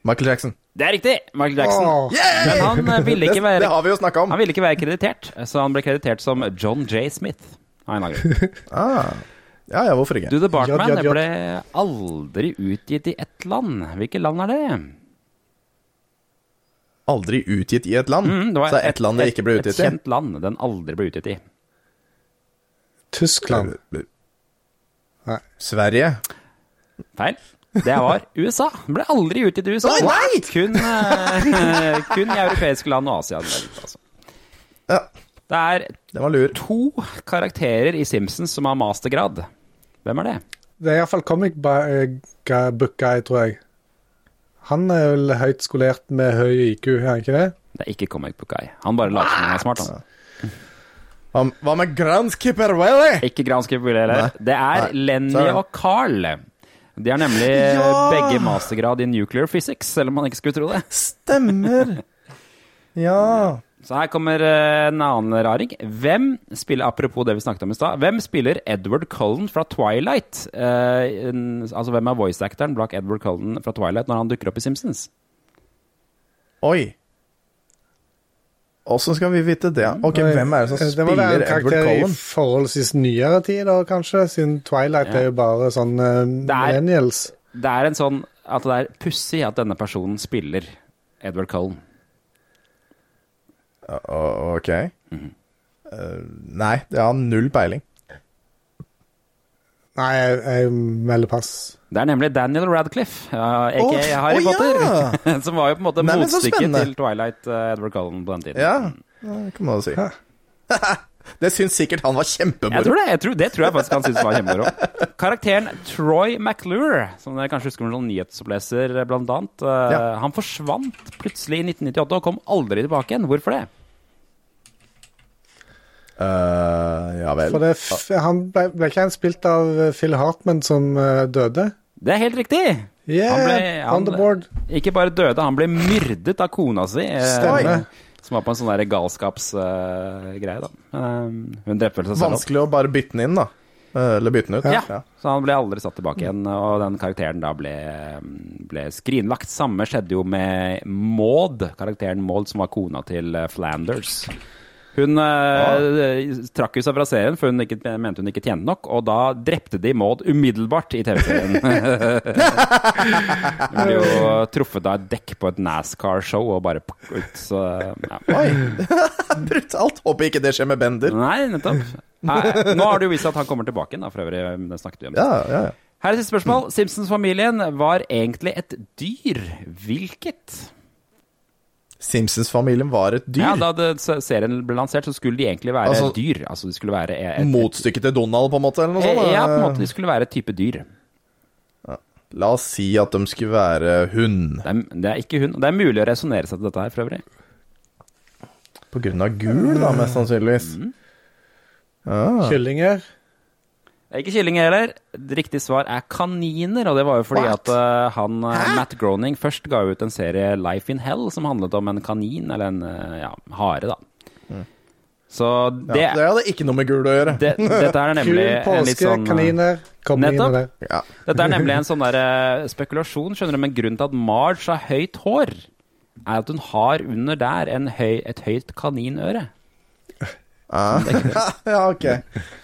Michael Jackson.
Det er riktig! Michael Jackson.
Oh,
Men han eh, ville ikke være
det har vi jo om.
Han ville ikke være kreditert, så han ble kreditert som John J. Smith.
Ah. Ja, ja, hvorfor ikke?
Du, the Bartman
ja, ja,
ble aldri utgitt i ett land. Hvilket land er det?
Aldri utgitt i et land?
Mm, det var
så det er ett land det ikke ble utgitt i?
Et
i?
kjent land den aldri ble utgitt i.
Tyskland.
Sverige?
Feil. Det var USA. Den ble aldri utgitt i USA.
Oi, nei!
Kun, uh, kun i europeiske land og Asia. Altså. Det er to karakterer i Simpsons som har mastergrad. Hvem er det?
Det er iallfall comic book guy, tror jeg. Han er vel høyt skolert med høy IQ, er han ikke det?
Det er ikke comic book guy. Han bare later som han er smart. Han.
Hva- Hva med Groundskeeper Willy?
Ikke Groundskeeper Willy heller. Det er
Nei.
Lenny
Sorry.
og Carl. De har nemlig
Ja!
begge mastergrad i nuclear physics, selv om man ikke skulle tro det.
Stemmer. Ja.
Så her kommer eh, en annen raring. Hvem spiller, apropos det vi snakket om i sted, hvem spiller Edward Cullen fra Twilight? Eh, altså hvem er voice-actoren bak Edward Cullen fra Twilight når han dukker opp i Simpsons?
Oi. Åssen skal vi vite det? Ok,
Oi,
Hvem er det som
det må være
spiller
en
Edward
karakter i
Cullen?
forholdsvis nyere tid, da, kanskje, siden Twilight
Ja.
er jo bare sånn uh, millennials.
Det er en sånn at det er pussig at denne personen spiller Edward Cullen.
Ok.
Mhm.
uh, nei, jeg har null peiling.
Nei, jeg, jeg melder pass.
Det er nemlig Daniel Radcliffe, uh, aka
Åh,
Harry
oh,
Potter.
ja!
som var jo på en måte motstykket til Twilight uh, Edward Cullen på den tiden.
Ja, det kan man jo si. det syns sikkert han var
Jeg
kjempemoro.
tror det, jeg tror, det tror jeg faktisk han syntes var kjempemoro. Karakteren Troy McClure, som dere kanskje husker som sånn nyhetsoppleser, blant annet, uh,
Ja.
han forsvant plutselig i 1998 og kom aldri tilbake igjen. Hvorfor det?
Eh, ja vel.
For det, f han ble, ble ikke han spilt av eh, Phil Hartman som eh, døde?
Det er helt riktig!
Yeah,
Han ble-
on the board.
Ikke bare døde, han ble myrdet av kona si.
Stemmer.
Som var på en sånn der galskapsgreie, da. Uh, hun drepte vel seg selv.
Vanskelig å bare bytte den inn, da. Eller bytte den ut.
Ja. så han ble aldri satt tilbake igjen, og den karakteren da ble, ble skrinlagt. Samme skjedde jo med Maud, karakteren Maud som var kona til Flanders. Hun ja. trakk jo seg fra serien, for hun ikke, mente hun ikke tjente nok, og da drepte de Maud umiddelbart i TV-serien. hun ble jo truffet av et dekk på et NASCAR-show og bare ut, så ja.
Oi! Brutalt. Håper ikke det skjer med Bender.
Nei, nettopp. Nei, nå har det jo vist seg at han kommer tilbake igjen, for øvrig. Det snakket vi om.
Ja, ja, ja.
Her er siste spørsmål. Simpsons-familien var egentlig et dyr. Hvilket?
Simpsons-familien var et dyr.
Ja, Da det, serien ble lansert, så skulle de egentlig være
Altså-
dyr. Altså, de skulle være et, et,
Motstykket til Donald, på en måte? Eller noe sånt?
Ja, på en måte. De skulle være et type dyr.
La oss si at de skulle være hund.
Det er, det er ikke hund. Det er mulig å resonnere seg til dette her, for øvrig.
På grunn av gul, da, mest sannsynligvis.
Mm.
Ah.
Kyllinger.
Det er Ikke kylling heller. Riktig svar er kaniner, og det var jo fordi
What?
at eh, han, Hæ? Matt Groening først ga ut en serie Life in Hell som handlet om en kanin, eller en eh, ja, hare, da. Så det,
Ja, det hadde ikke noe med gul å gjøre.
det, Dette er nemlig
Kul
en litt
påske,
sånn eh,
kaniner. Kommer inn i det.
Ja.
Dette er nemlig en sånn der eh, spekulasjon, skjønner du, men grunnen til at Marge har høyt hår, er at hun har under der en høy, et høyt kaninøre.
Ah. ja, ok.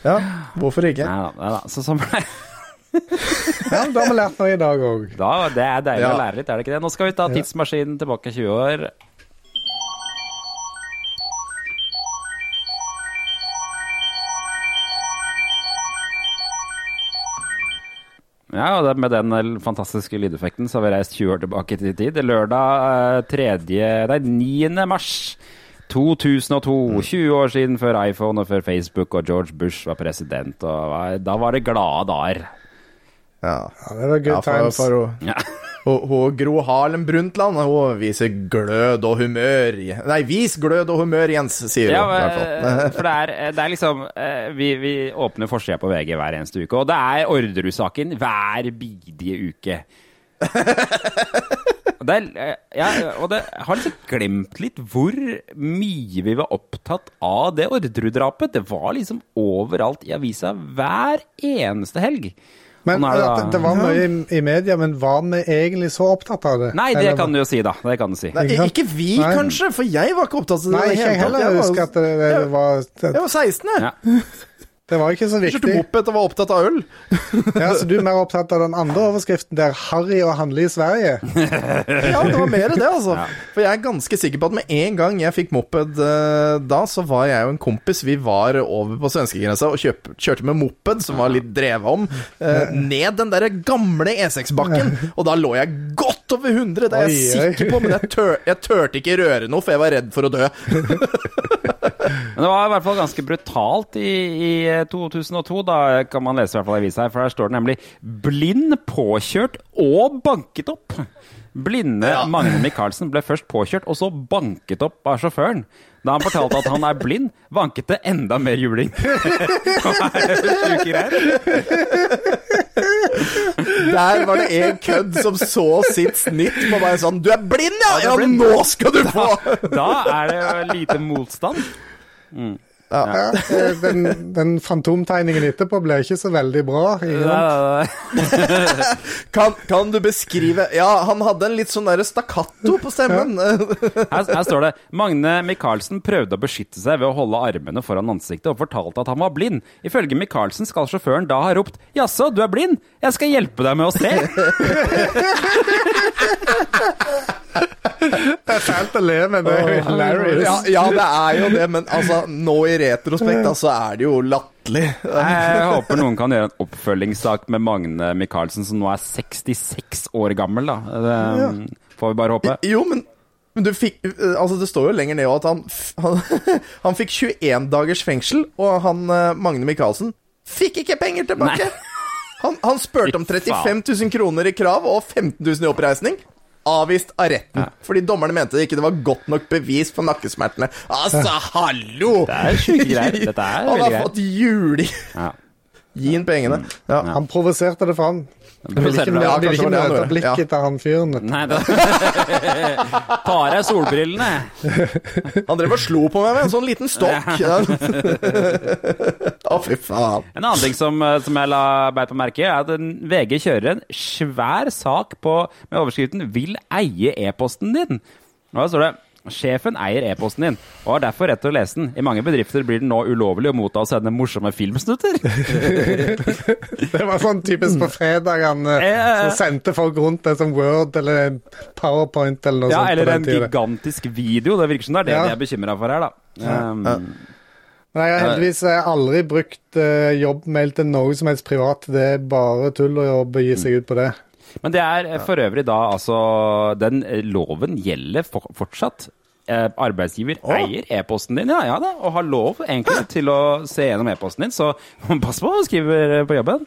Ja, hvorfor ikke?
Nei da, nei da. Så sånn ble
Ja, da har vi lært noe i dag òg.
da, Det er deilig
Ja.
å lære litt, er det ikke det? Nå skal vi ta tidsmaskinen tilbake 20 år. Ja, og med den eh, fantastiske lydeffekten så har vi reist 20 år tilbake til tid. Lørdag eh, 3. Nei, 9. mars 2002. 20 år siden før iPhone og før Facebook og George Bush var president. Og da var det glade dager.
Ja.
Ja, det var good
Ja, for,
times.
for hun,
Ja.
hun, hun Gro Harlem Brundtland hun viser glød og humør Nei, vis glød og humør, Jens, sier hun.
Ja,
i hvert
eh,
fall.
for det er, det er liksom eh, Vi, vi åpner forsida på VG hver eneste uke, og det er Orderud-saken hver bidige uke. Det, er, eh, ja, og det jeg har liksom glemt litt hvor mye vi var opptatt av det Orderud-drapet. Det var liksom overalt i avisa hver eneste helg.
Men
det da-
det, var mye i, i media, men var vi egentlig så opptatt av det?
Nei, det
Eller-
kan du jo si, da. Det kan du si.
Nei,
Ikke
vi,
Nei.
kanskje, for jeg var ikke opptatt av det.
Nei, ikke jeg heller
Jeg var-
husker at det, det, var det,
Jeg var 16, jeg.
Ja.
det var ikke så
Jeg Kjørte moped og var opptatt av øl.
Ja, så du er mer opptatt av den andre overskriften der 'Harry og handle i Sverige'?
Ja, det var mer det, altså. For jeg er ganske sikker på at med en gang jeg fikk moped eh, da, så var jeg og en kompis Vi var over på svenskegrensa og kjøp, kjørte med moped, som var litt drevet om, eh, ned den derre gamle E6-bakken. Og da lå jeg godt over 100, det er jeg
Oi, oi.
sikker på, men jeg, tør, jeg turte ikke røre noe, for jeg var redd for å dø.
Men det var i hvert fall ganske brutalt i, i 2002, da kan man lese i hvert fall i avisa her, for der står det nemlig 'blind påkjørt og banket opp'. Blinde Magne Michaelsen ble først påkjørt, og så banket opp av sjåføren. Da han fortalte at han er blind, vanket det enda mer juling. Hva er det?
Der var det en kødd som så sitt snitt på meg sånn Du er blind, ja!
Ja,
nå skal du få!
Da er det lite motstand. Mm.
Ja, ja. den, den fantomtegningen etterpå ble ikke så veldig bra.
Kan, kan du beskrive Ja, han hadde en litt sånn derre stakkato på stemmen.
Her, her står det Magne Michaelsen prøvde å beskytte seg ved å holde armene foran ansiktet og fortalte at han var blind. Ifølge Michaelsen skal sjåføren da ha ropt 'Jaså, du er blind? Jeg skal hjelpe deg med å se'.
Det er fælt å le, men det er jo hilarious.
Ja, ja, det er jo det, men altså, nå i retrospekt, altså, er det jo latterlig.
Jeg håper noen kan gjøre en oppfølgingssak med Magne Michaelsen, som nå er 66 år gammel. da. Det får vi bare håpe.
Jo, men, men du fikk Altså, det står jo lenger ned at han, han, han fikk 21 dagers fengsel, og han eh, Magne Michaelsen fikk ikke penger tilbake! Han, han spurte om 35 000 kroner i krav og 15 000 i oppreisning. Avvist av retten, fordi dommerne mente det ikke det var godt nok bevis for nakkesmertene. Altså, hallo!
Det er sjuke greier. Dette er
Han har fått juling!
Ja.
Gi inn pengene. Ja.
Han provoserte det fram. Vil ikke,
ja,
jeg vil ikke møte blikket
Ja.
til han fyren.
Nei, da. Ta av deg solbrillene.
Han drev og slo på meg med en sånn liten stokk. Å, Å, fy faen.
En annen ting som, eh, som jeg la beit på merke, er at VG kjører en svær sak på, med overskriften 'Vil eie e-posten din'. Og da står det Sjefen eier e-posten din, og har derfor rett til å lese den. I mange bedrifter blir det nå ulovlig å motta og sende morsomme filmsnutter.
Det var sånn typisk på fredagene.
Eh,
Så sendte folk rundt det som Word eller Powerpoint eller noe
Ja,
sånt. Ja,
eller
den
en gigantisk video. Det virker som det er det
Ja.
de er bekymra for her, da. Um,
Men jeg har heldigvis eh, aldri brukt uh, jobbmail til noe som helst privat. Det er bare tull å jobbe gi seg ut på det.
Men det er eh, for øvrig da altså Den eh, loven gjelder for, fortsatt. Eh, arbeidsgiver eier e-posten din, ja, ja da, og har lov egentlig til å se gjennom e-posten din, så pass på hva du skriver på jobben.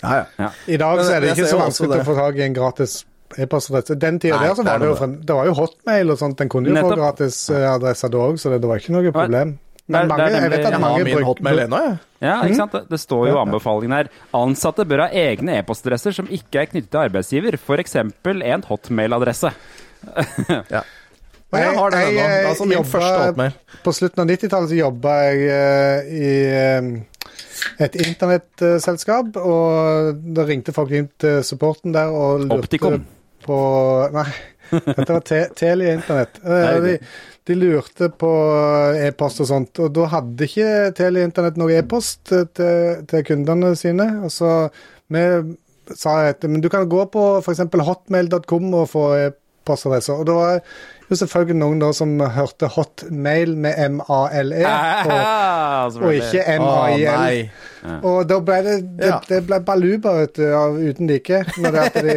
Ja, ja.
I dag så er det ikke så vanskelig å få tak i en gratis e-postadresse. Den tida der så var det jo Det var jo hotmail og sånt. Den kunne jo
Nettopp.
få gratis adresse da òg, så det, det var ikke noe problem.
Det er-
Men mange,
det er
jeg vet
nemlig-
at
Jeg
mange
har min hotmail ennå, jeg.
Ja, ikke sant? Det- Det står jo anbefalingen her. Ansatte bør ha egne e-postadresser som ikke er knyttet til arbeidsgiver, f.eks. en hotmail-adresse.
Ja. Og jeg har
det
ennå. Altså min
jobba-
første hotmail.
På slutten av 90-tallet så jobba jeg eh, i eh, et internettselskap, og da ringte folk inn til supporten der og lurte
Optikum.
på Nei, dette var te Telia Internett. Eh, de, de lurte på e-post og sånt, og da hadde ikke Telia Internett noe e-post til, til kundene sine. Og så vi sa at men du kan gå på f.eks. hotmail.com og få e-postadresser. Og da var jo selvfølgelig noen da som hørte hotmail med M-A-L-E. Og,
Ah,
og ikke M-A-I-L.
nei.
og da ble det Det, det ble baluba vet du, av uten like. Når det at de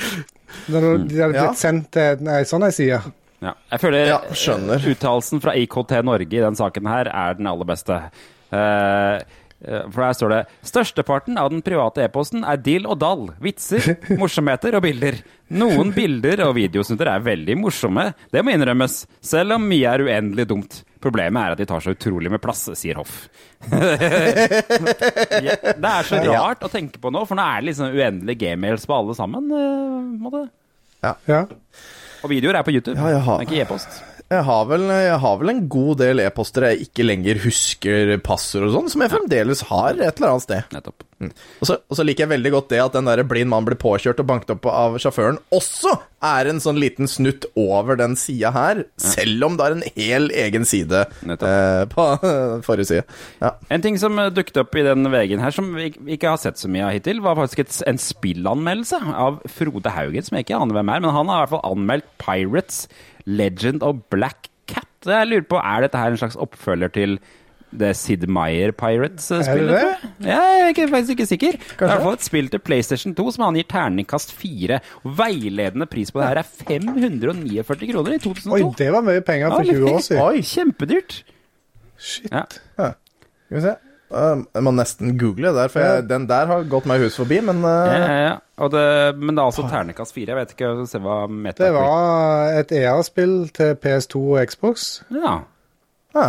Når de hadde
Ja.
blitt sendt til ei sånn ei side.
Ja, jeg føler
Ja,
uttalelsen fra IKT Norge i den saken her er den aller beste. Eh, eh, for her står det Størsteparten av den private e-posten er dill og dall, vitser, morsomheter og bilder. Noen bilder og videosnutter er veldig morsomme, det må innrømmes, selv om mye er uendelig dumt. Problemet er at de tar så utrolig med plass, sier Hoff. det er så rart å tenke på nå, for nå er det liksom uendelig gmails på alle sammen. eh, måte.
Ja.
Og videoer er på YouTube,
Ja, jeg har-
men ikke e-post.
Jeg har, vel, jeg har vel en god del e-poster jeg ikke lenger husker passord og sånn, som jeg fremdeles har et eller annet sted.
Nettopp.
Og så, og så liker jeg veldig godt det at den der blind mann blir påkjørt og banket opp av sjåføren, også er en sånn liten snutt over den sida her, selv om det er en hel egen side eh, på forrige side. Ja.
En ting som eh, dukket opp i den VG-en her, som vi ikke- har sett så mye av hittil, var faktisk et, en spillanmeldelse av Frode Haugen, som jeg ikke aner hvem er, men han har i hvert fall anmeldt Pirates Legend og Black Cat. Jeg lurer på, Er dette her en slags oppfølger til det Sid Meyer Pirates-spillet?
Det det?
jeg? Er ikke, faktisk ikke sikker. Det er i hvert fall et spill til PlayStation 2 som han gir terningkast 4. Veiledende pris på det her er 549 kroner i 2002.
Oi, det var mye penger for
Ja,
20 år siden.
Oi, kjempedyrt.
Shit.
Ja.
Skal vi se. Um, jeg må nesten google der, for jeg, den der har gått meg hus forbi, men uh,
Ja, ja, ja. Og det, men det er altså ternekast fire. Jeg vet ikke se hva meta
Det var et EA-spill til PS2 og Xbox.
Ja.
ja.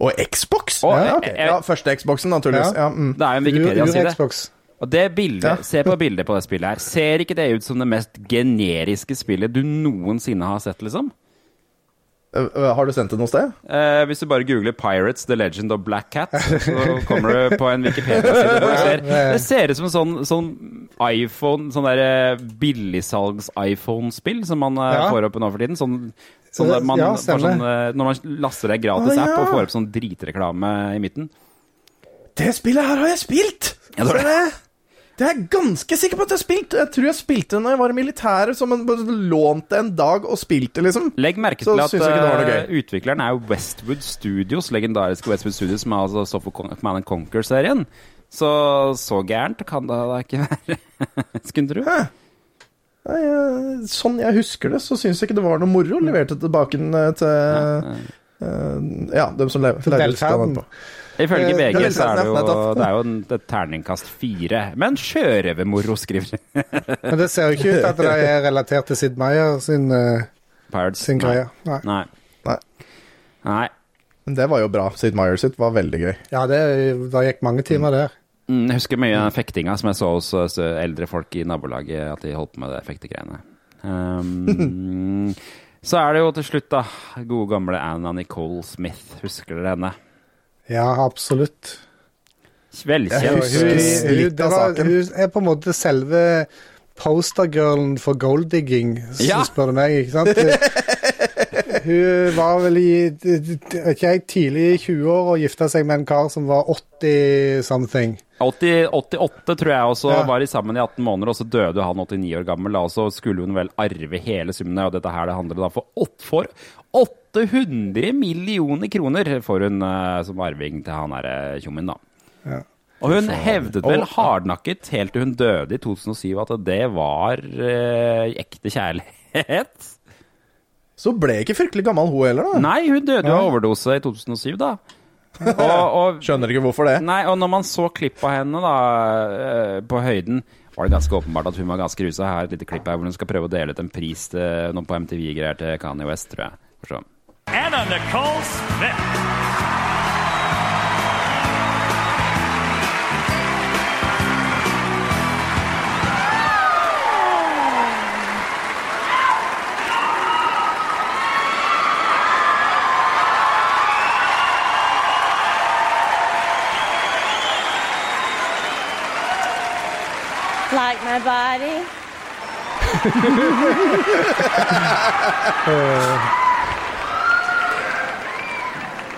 Og Xbox?
Og,
ja,
okay.
ja, første Xboxen, naturligvis.
Ja.
Ja. mm.
Det er jo en Wikipedia-side. Og det bildet,
Ja.
Se på bildet på det spillet her. Ser ikke det ut som det mest generiske spillet du noensinne har sett, liksom?
Eh, eh, Har du sendt det noe sted?
Eh, hvis du bare googler 'Pirates The Legend of Black Cat', så kommer du på en Wikipedia-side hvor du ser Det ser ut som en sånn, sånn iPhone Sånn der billigsalgs-iPhone-spill som man eh,
Ja.
får opp nå for tiden. Sånn, sånn der man
Ja,
sånn, eh, når man laster ned gratis
Å,
app og
ja.
får opp sånn dritreklame i midten.
Det spillet her har jeg spilt!
Ja, det var
det, det er jeg ganske sikker på at jeg har spilt. Jeg tror jeg spilte når jeg var i militæret, som en lånte en dag og spilte, liksom.
Legg merke til at eh, utvikleren er jo Westwood Studios, legendariske Westwood Studios, som altså står for Command and Conquer-serien. Så så gærent kan det da ikke være. Skulle tro.
Nei, sånn jeg husker det, så syns jeg ikke det var noe moro. Leverte tilbake den eh, til ja, Ja, dem som lever.
Til
ut.
Ifølge
Eh,
VG
det er
så er det jo, det er jo en, et terningkast fire. Men sjørøvermoro, skriver de.
Men det ser jo ikke ut at det er relatert til Sid Meier sin, eh, sin greie. Nei.
Nei.
Nei.
Nei.
Men det var jo bra. Sid Meyer sitt var veldig gøy.
Ja, det, det gikk mange timer der.
Mm, Jeg husker mye av fektinga som jeg så hos hos eldre folk i nabolaget, at de holdt på med det fektegreiene. Um, så er det jo til slutt, da, gode gamle Anna Nicole Smith. Husker dere henne?
Ja, absolutt.
Velkjent.
Hun,
husker
hun, var, hun er på en måte selve postergirlen for golddigging,
Ja.
spør du meg. ikke sant? hun var vel i ikke jeg, tidlig i 20år og gifta seg med en kar som var 80 something.
80, 88 tror jeg også
Ja.
var de sammen i 18 måneder, og så døde han 89 år gammel. Og så skulle hun vel arve hele summen, og dette her det handler da for, åt- for 800 millioner kroner får hun eh, som arving til han derre tjommien, da.
Ja.
Og hun hevdet vel hardnakket helt til hun døde i 2007 at det var eh, ekte kjærlighet.
Så ble ikke fryktelig gammel, hun heller, da.
Nei, hun døde jo av overdose i 2007, da. Og, og
Skjønner ikke hvorfor det.
Nei, og når man så klipp av henne da, eh, på høyden, var det ganske åpenbart at hun var ganske rusa. Her er et lite klipp her hvor hun skal prøve å dele ut en pris til, noe på MTV-greier til Kanye West, tror jeg. forstår se.
Anna Nicole Smith.
Like my body?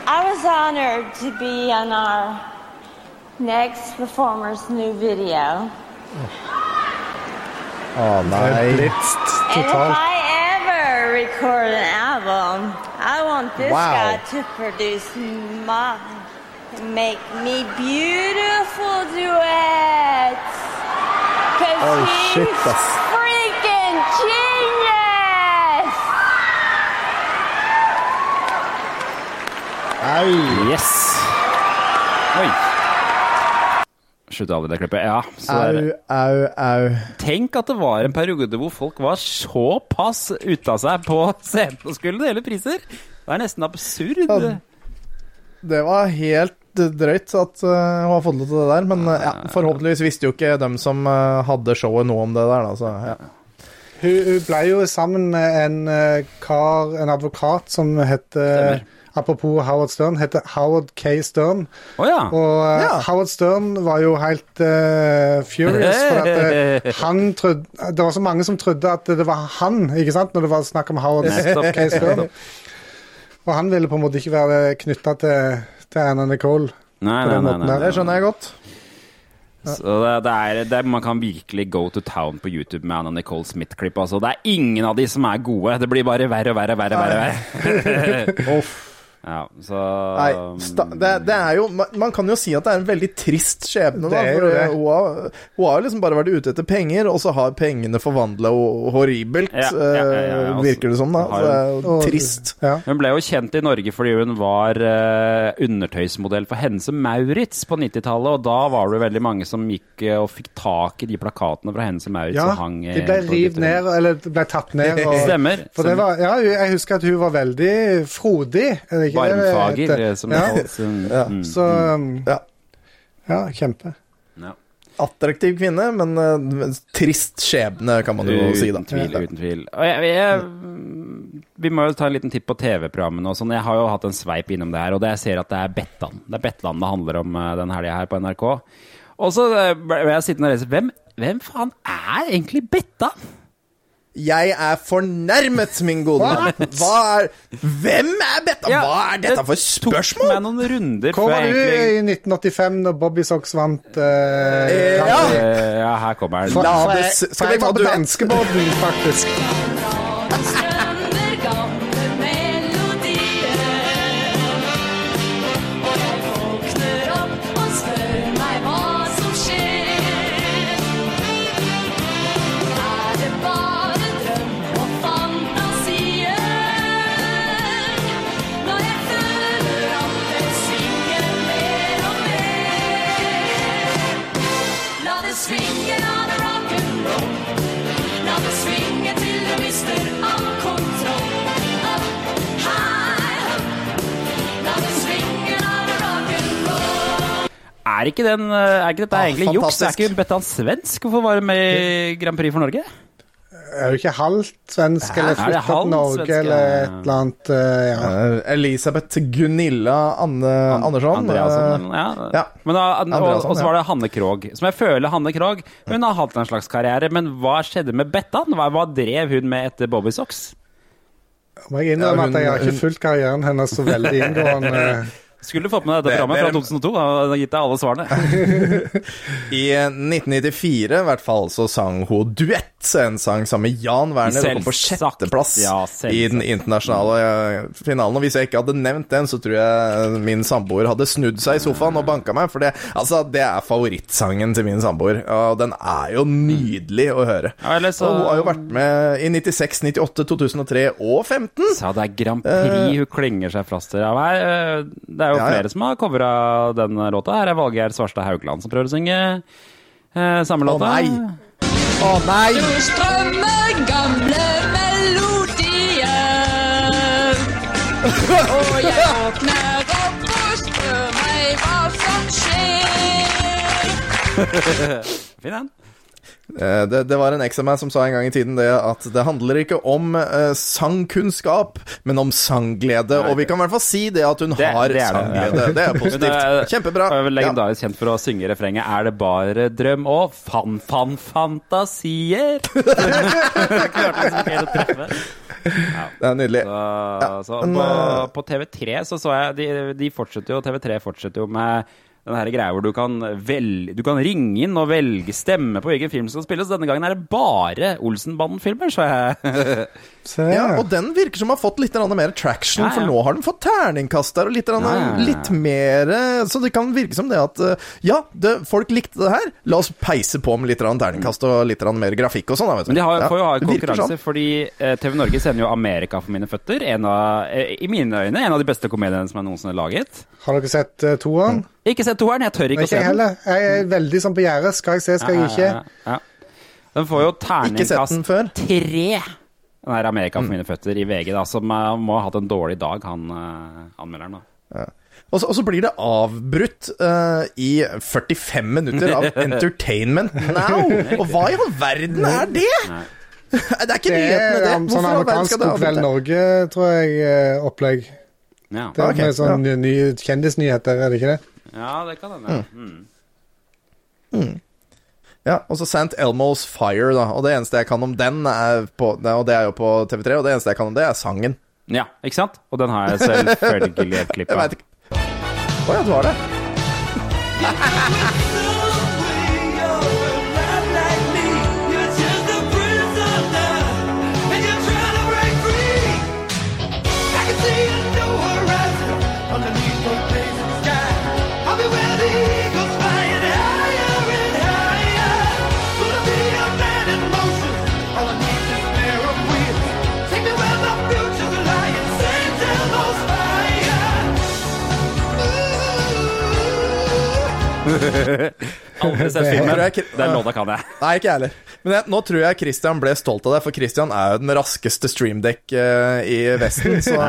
I was honored to be on our next performer's new video.
Oh, nei.
Blitzt
And if. I ever record an album, I want this
Wow.
guy to produce my, make me beautiful duets. Cause
Oh,
he's
shit,
freaking genius!
Au.
Yes! Oi. Slutt aldri det klippet. Ja, så.
Au, au, au.
Tenk at det var en periode hvor folk var såpass ute av seg på scenen og skulle dele priser. Det er nesten absurd.
Ja, Det var helt drøyt at uh, hun har fått lov til det der, men uh, ja, forhåpentligvis visste jo ikke dem som uh, hadde showet noe om det der, da, så ja.
Hun, hun ble jo sammen med en eh, kar, en advokat, som heter Apropos Howard Stern, heter Howard K. Stern.
Oh, ja.
Og eh,
Ja.
Howard Stern var jo helt uh, furious, for at eh, han trodde Det var så mange som trodde at det var han, ikke sant, når det var snakk om Howard
Nettopp.
K. Stern. Og han ville på en måte ikke være knytta til, til Anna Nicole.
Nei,
på
nei,
den
nei,
måten
nei.
Det skjønner jeg godt.
Så det, det, er, det Man kan virkelig go to town på YouTube med Anna Nicole Smith-klipp. Altså. Det er ingen av de som er gode. Det blir bare verre og verre og verre. verre, verre. Ja, så
Nei, sta det, det er jo man, kan jo si at det er en veldig trist skjebne, da. For hun har, hun har liksom bare vært ute etter penger, og så har pengene forvandla henne horribelt,
Ja, ja, ja, ja,
eh,
altså,
virker det som, da. Så det er jo
Og-
trist.
Ja.
Hun ble jo kjent i Norge fordi hun var uh, undertøysmodell for Hense Maurits på 90-tallet. Og da var det veldig mange som gikk uh, og fikk tak i de plakatene fra Hense Maurits
Ja,
og hang
de ble revet ned, eller ble tatt ned. Og,
Stemmer.
For det var, ja, jeg husker at hun var veldig frodig. ikke
Varmfager,
heter?
eh, som det
ja.
kalles. Mm,
Ja.
mm.
Så um,
Ja.
ja, kjempe.
Ja.
attraktiv kvinne, men uh, trist skjebne, kan man jo si, da.
Uten tvil, uten tvil. Og jeg, jeg, vi må jo ta en liten titt på TV-programmene og sånn. Jeg har jo hatt en sveip innom det her, og det jeg ser at det er Bettan. Det er Bettan det handler om uh, den helga her på NRK. Og så eh, ble jeg sittende og lese hvem, hvem faen er egentlig Bettan?
Jeg er fornærmet, min gode mann. Hva er Hvem er dette?
Ja,
Hva er dette
det
for spørsmål?
Tok meg noen runder
Hvor var du
egentlig
i 1985 når Bobby Socks vant? eh,
Ja.
Eh, Ja, her kommer den.
Det skal vi ta
danskebåten, faktisk.
Er ikke, den, eh, er ikke dette
Ah,
egentlig juks? Er ikke Bettan svensk? Hvorfor var være med i Grand Prix for Norge?
Er jo ikke halvt svensk
Er
eller flytta til Norge
svenske?
eller et eller annet. eh, ja.
Eh, Elisabeth Gunilla Anne Andersson.
Andreasen, ja.
ja.
Men da, og,
Andreasen,
og så var det Hanne Krogh, som jeg føler Hanne Krogh Hun har hatt en slags karriere, men hva skjedde med Bettan? Hva, hva drev hun med etter Bobby Socks?
Må jeg innrømme
Ja, hun-
at jeg har ikke fulgt karrieren hennes så veldig inngående.
Skulle fått med deg dette programmet fra 2002. Jeg har gitt deg alle svarene.
I 1994 i hvert fall så sang hun duett, en sang sammen med Jan Werner, og kom på sjetteplass
Ja,
i den internasjonale eh, finalen. Og hvis jeg ikke hadde nevnt den, så tror jeg min samboer hadde snudd seg i sofaen og banka meg, for det, altså, det er favorittsangen til min samboer, og den er jo nydelig å høre.
Ja, så-
Og hun har jo vært med i 96, 98, 2003 og 15.
Sa det er Grand Prix hun klinger seg fast til. Ja, eh, det er jo
Ja, ja.
flere som har covra den låta. Her er Valgeir Svarstad Haugland som prøver å synge eh, samme
Å nei! Å nei!
Du strømmer gamle melodier. Og jeg våkner opp og spør meg hva som skjer.
Fin den.
Eh, Det, det var en eks av meg som sa en gang i tiden det at det handler ikke om uh, sangkunnskap, men om sangglede. Og vi kan i hvert fall si det at hun
Det-
har
det
sangglede.
ja.
Det er positivt. Kjempebra.
Hun er vel
Ja.
legendarisk kjent for å synge refrenget 'Er det bare drøm og ikke helt å treffe.
Det er nydelig.
Så, så på, på TV3 så så jeg de, de fortsetter jo, TV3 fortsetter jo med den her greia hvor du kan, velge, du kan ringe inn og velge stemme på hvilken film som skal spilles. Denne gangen er det bare Olsenbanden-filmer, så jeg
Ja, og den virker som har fått litt mer traction,
Ja, ja.
for nå har den fått terningkast der, og litt,
Ja, ja, ja.
litt mer eh, Så det kan virke som det at eh, Ja, det, folk likte det her. La oss peise på med litt grann terningkast og litt mer grafikk og sånn. da, vet du.
Men de har,
Ja,
får jo ha
en
konkurranse,
sånn.
fordi eh, TV Norge sender jo 'Amerika for mine føtter'. En av, I mine øyne en av de beste komediene som er noensinne laget.
Har dere sett uh, toeren?
Ikke sett toeren, jeg tør ikke
Ikke
å se den.
heller. Jeg er veldig sånn på gjerdet. Skal jeg se, skal jeg ikke?
Ja, ja, ja. Den får jo terningkast tre. Den er 'Amerika
Mm.
for mine føtter' i VG, da, som eh, må ha hatt en dårlig dag, han eh, anmelderen. da.
Ja. Og så, og så blir det avbrutt uh, i 45 minutter av Entertainment Now! Og hva i all verden er det?! Det er ikke
Det
nyhetene,
er
det.
um, sånn amerikansk God kveld? Norge, tror jeg, opplegg.
Ja.
Det er
okay,
med sånn
ja.
kjendisnyheter, er det ikke det?
Ja, det kan hende. Mm.
Ja, og så St. Elmo's Fire, da. Og det eneste jeg kan om den, er på, og det er jo på TV3, og det eneste jeg kan om det, er sangen.
Ja, ikke sant? Og den har jeg selvfølgelig et klipp av.
Å ja, du har det?
sett filmen.
jeg-
Den låta kan jeg.
Nei, ikke jeg heller. Men jeg, nå tror jeg Christian ble stolt av deg, for Christian er jo den raskeste streamdekk eh, i Vesten. Så.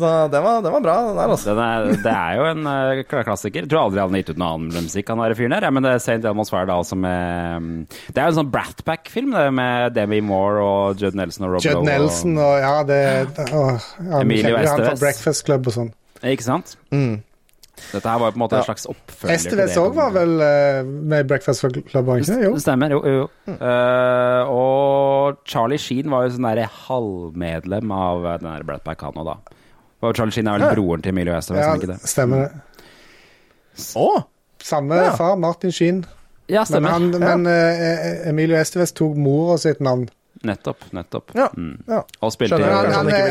Så den var, den var bra, den der, altså.
Den er, det er jo en uh, klassiker. Jeg tror aldri han har gitt ut noe annen musikk, han der fyren der. Ja, men det er St. Elmo's Fire da, altså med mm, Det er jo en sånn Brat Pack-film, med Demi Moore og Judd Nelson og Rob
Judd
Lowe.
Nelson og ja, det åh, ja,
Emilio
han fra Breakfast Club og sånn.
Ikke sant? Dette her var jo på en måte
Ja.
en slags oppfølger
Estevez òg var vel eh, med Breakfast Breakfast Club, var ikke det? Jo.
Det stemmer, jo. jo. Eh, og Charlie Sheen var jo sånn derre halvmedlem av den der Brat Pack, han òg, da. Og Charlie Sheen er vel
Ja.
broren til Emilio Estevez,
Ja,
ikke det?
stemmer det. Samme
Ja.
far, Martin Sheen.
Ja, stemmer.
Men, han,
Ja.
men eh, Emilio Estevez tok mora sitt navn.
Nettopp. nettopp.
Ja,
Mm.
ja.
Og spilte
Skjønner.
Han, han,
han
eh,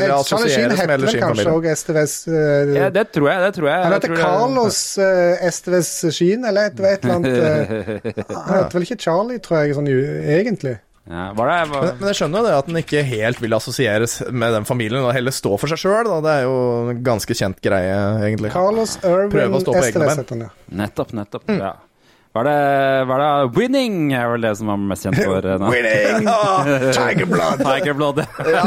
med
heter vel kanskje òg Estevez uh,
Ja, det tror jeg. Det tror jeg.
Han heter Carlos uh, Estevez Sheen, eller et, et eller annet. Uh, han heter vel ikke Charlie, tror jeg, sånn egentlig.
Ja, var det, var...
Men, men jeg skjønner jo det at den ikke helt vil assosieres med den familien, og heller stå for seg sjøl. Det er jo en ganske kjent greie, egentlig.
Carlos Irvin
Prøve å stå på egne bein.
Nettopp.
Nettopp, nettopp. Ja. Var det, var det Winning er vel det som var mest kjent for eh, nå?
Winning! Oh, Tiger Blood.
Tiger Blood, ja.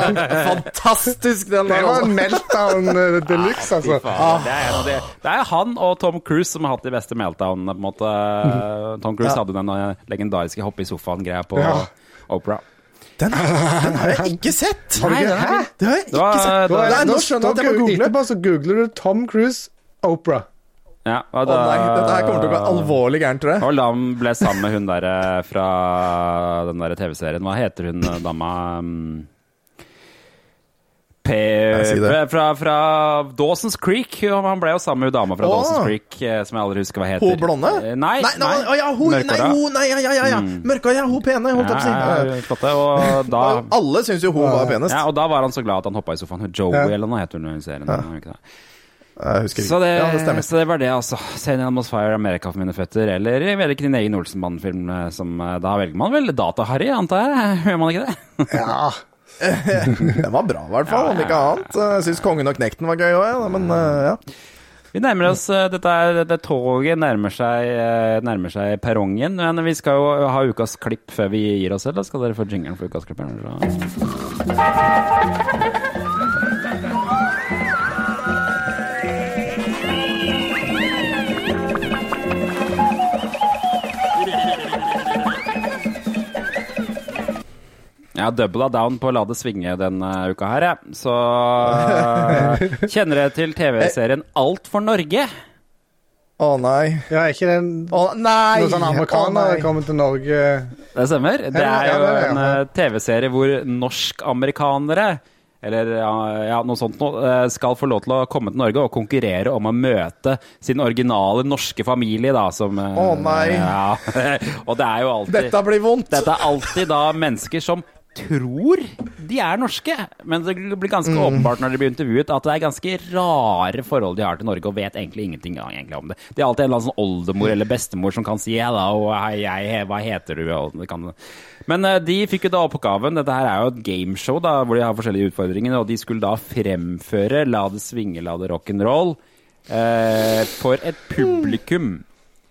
Fantastisk, den
Det var
altså.
en meltdown eh, de luxe, altså.
Faen, det, er de, det er han og Tom Cruise som har hatt de beste meltdownene. på en måte. Tom Cruise
Ja.
hadde den eh, legendariske hoppe i sofaen-greia på
Ja.
Opera.
Den, den har jeg ikke sett!
Har du ikke-
Nei,
Hæ?
Det har jeg ikke sett. nå skjønner jeg at jeg må google.
Etterpå så googler du Tom Cruise Opera.
Ja, og
Å nei, dette her kommer til å gå alvorlig gærent, tror jeg.
Og Lam ble sammen med hun der eh, fra den der TV-serien. Hva heter hun eh, dama? mm, P...
Si.
Fra, fra Dawson's Creek. Han ble jo sammen med hun dama fra
Åh.
Dawson's Creek, eh, som jeg aldri husker hva heter.
Hun blonde?
Nei,
Nei, nei, nei, ja, hun, nei, hun, nei, ja, ja, ja, ja.
Mm.
Mørka, ja, hun pene, holdt jeg på å si.
Ja, ja. Og da
Alle syns jo hun var penest.
ja, og da var han så glad at han hoppa i sofaen. Joey
Ja.
eller noe heter hun i serien. Ja. ikke det?
Jeg husker ikke.
Så det,
ja, det stemmer.
så det var det, altså. Send Atmosphere America for mine føtter, eller jeg vet ikke din egen Olsenmann-film, eh, som eh, Da velger man vel Data-Harry, antar jeg? Gjør man ikke det?
Ja.
Den var bra, i hvert fall. Om ikke annet. Jeg syns Kongen og Knekten var gøy òg, men eh, ja.
Vi nærmer oss Dette, er, dette toget nærmer seg, nærmer seg perrongen. Men vi skal jo ha ukas klipp før vi gir oss, eller skal dere få jingeren for ukas klipp? eller Jeg har doubla down på å la det svinge denne uka her, jeg. Så eh, kjenner dere til TV-serien Alt for Norge?
Å nei.
Ja, er ikke den
oh, nei!
noen
sånn
amerikaner
oh,
kommer til Norge
Det stemmer. Det er jo en eh, TV-serie hvor norsk-amerikanere eller ja, ja, noe sånt noe, eh, skal få lov til å komme til Norge og konkurrere om å møte sin originale norske familie, da, som Å
Å, nei.
Ja. og det er jo alltid
Dette blir vondt.
Dette er alltid da mennesker som tror de er norske, men det blir ganske
Mm.
åpenbart når de blir intervjuet at det er ganske rare forhold de har til Norge, og vet egentlig ingenting egentlig om det. De har alltid en eller annen sånn oldemor eller bestemor som kan si hello, hei, hei, hva heter du? Det. Men eh, de fikk jo da oppgaven, dette her er jo et gameshow da, hvor de har forskjellige utfordringer, og de skulle da fremføre La det svinge, la det rock'n'roll eh, for et publikum.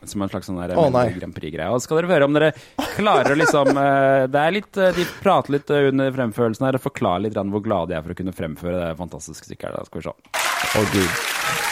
Som en slags sånn der
oh.
Grand Prix-greie. Og så skal dere høre om dere klarer å liksom eh, Det er litt eh, De prater litt eh, under fremførelsen her og forklarer litt hvor glade de er for å kunne fremføre det fantastiske stykket her. Da skal vi se.
Oh, gud.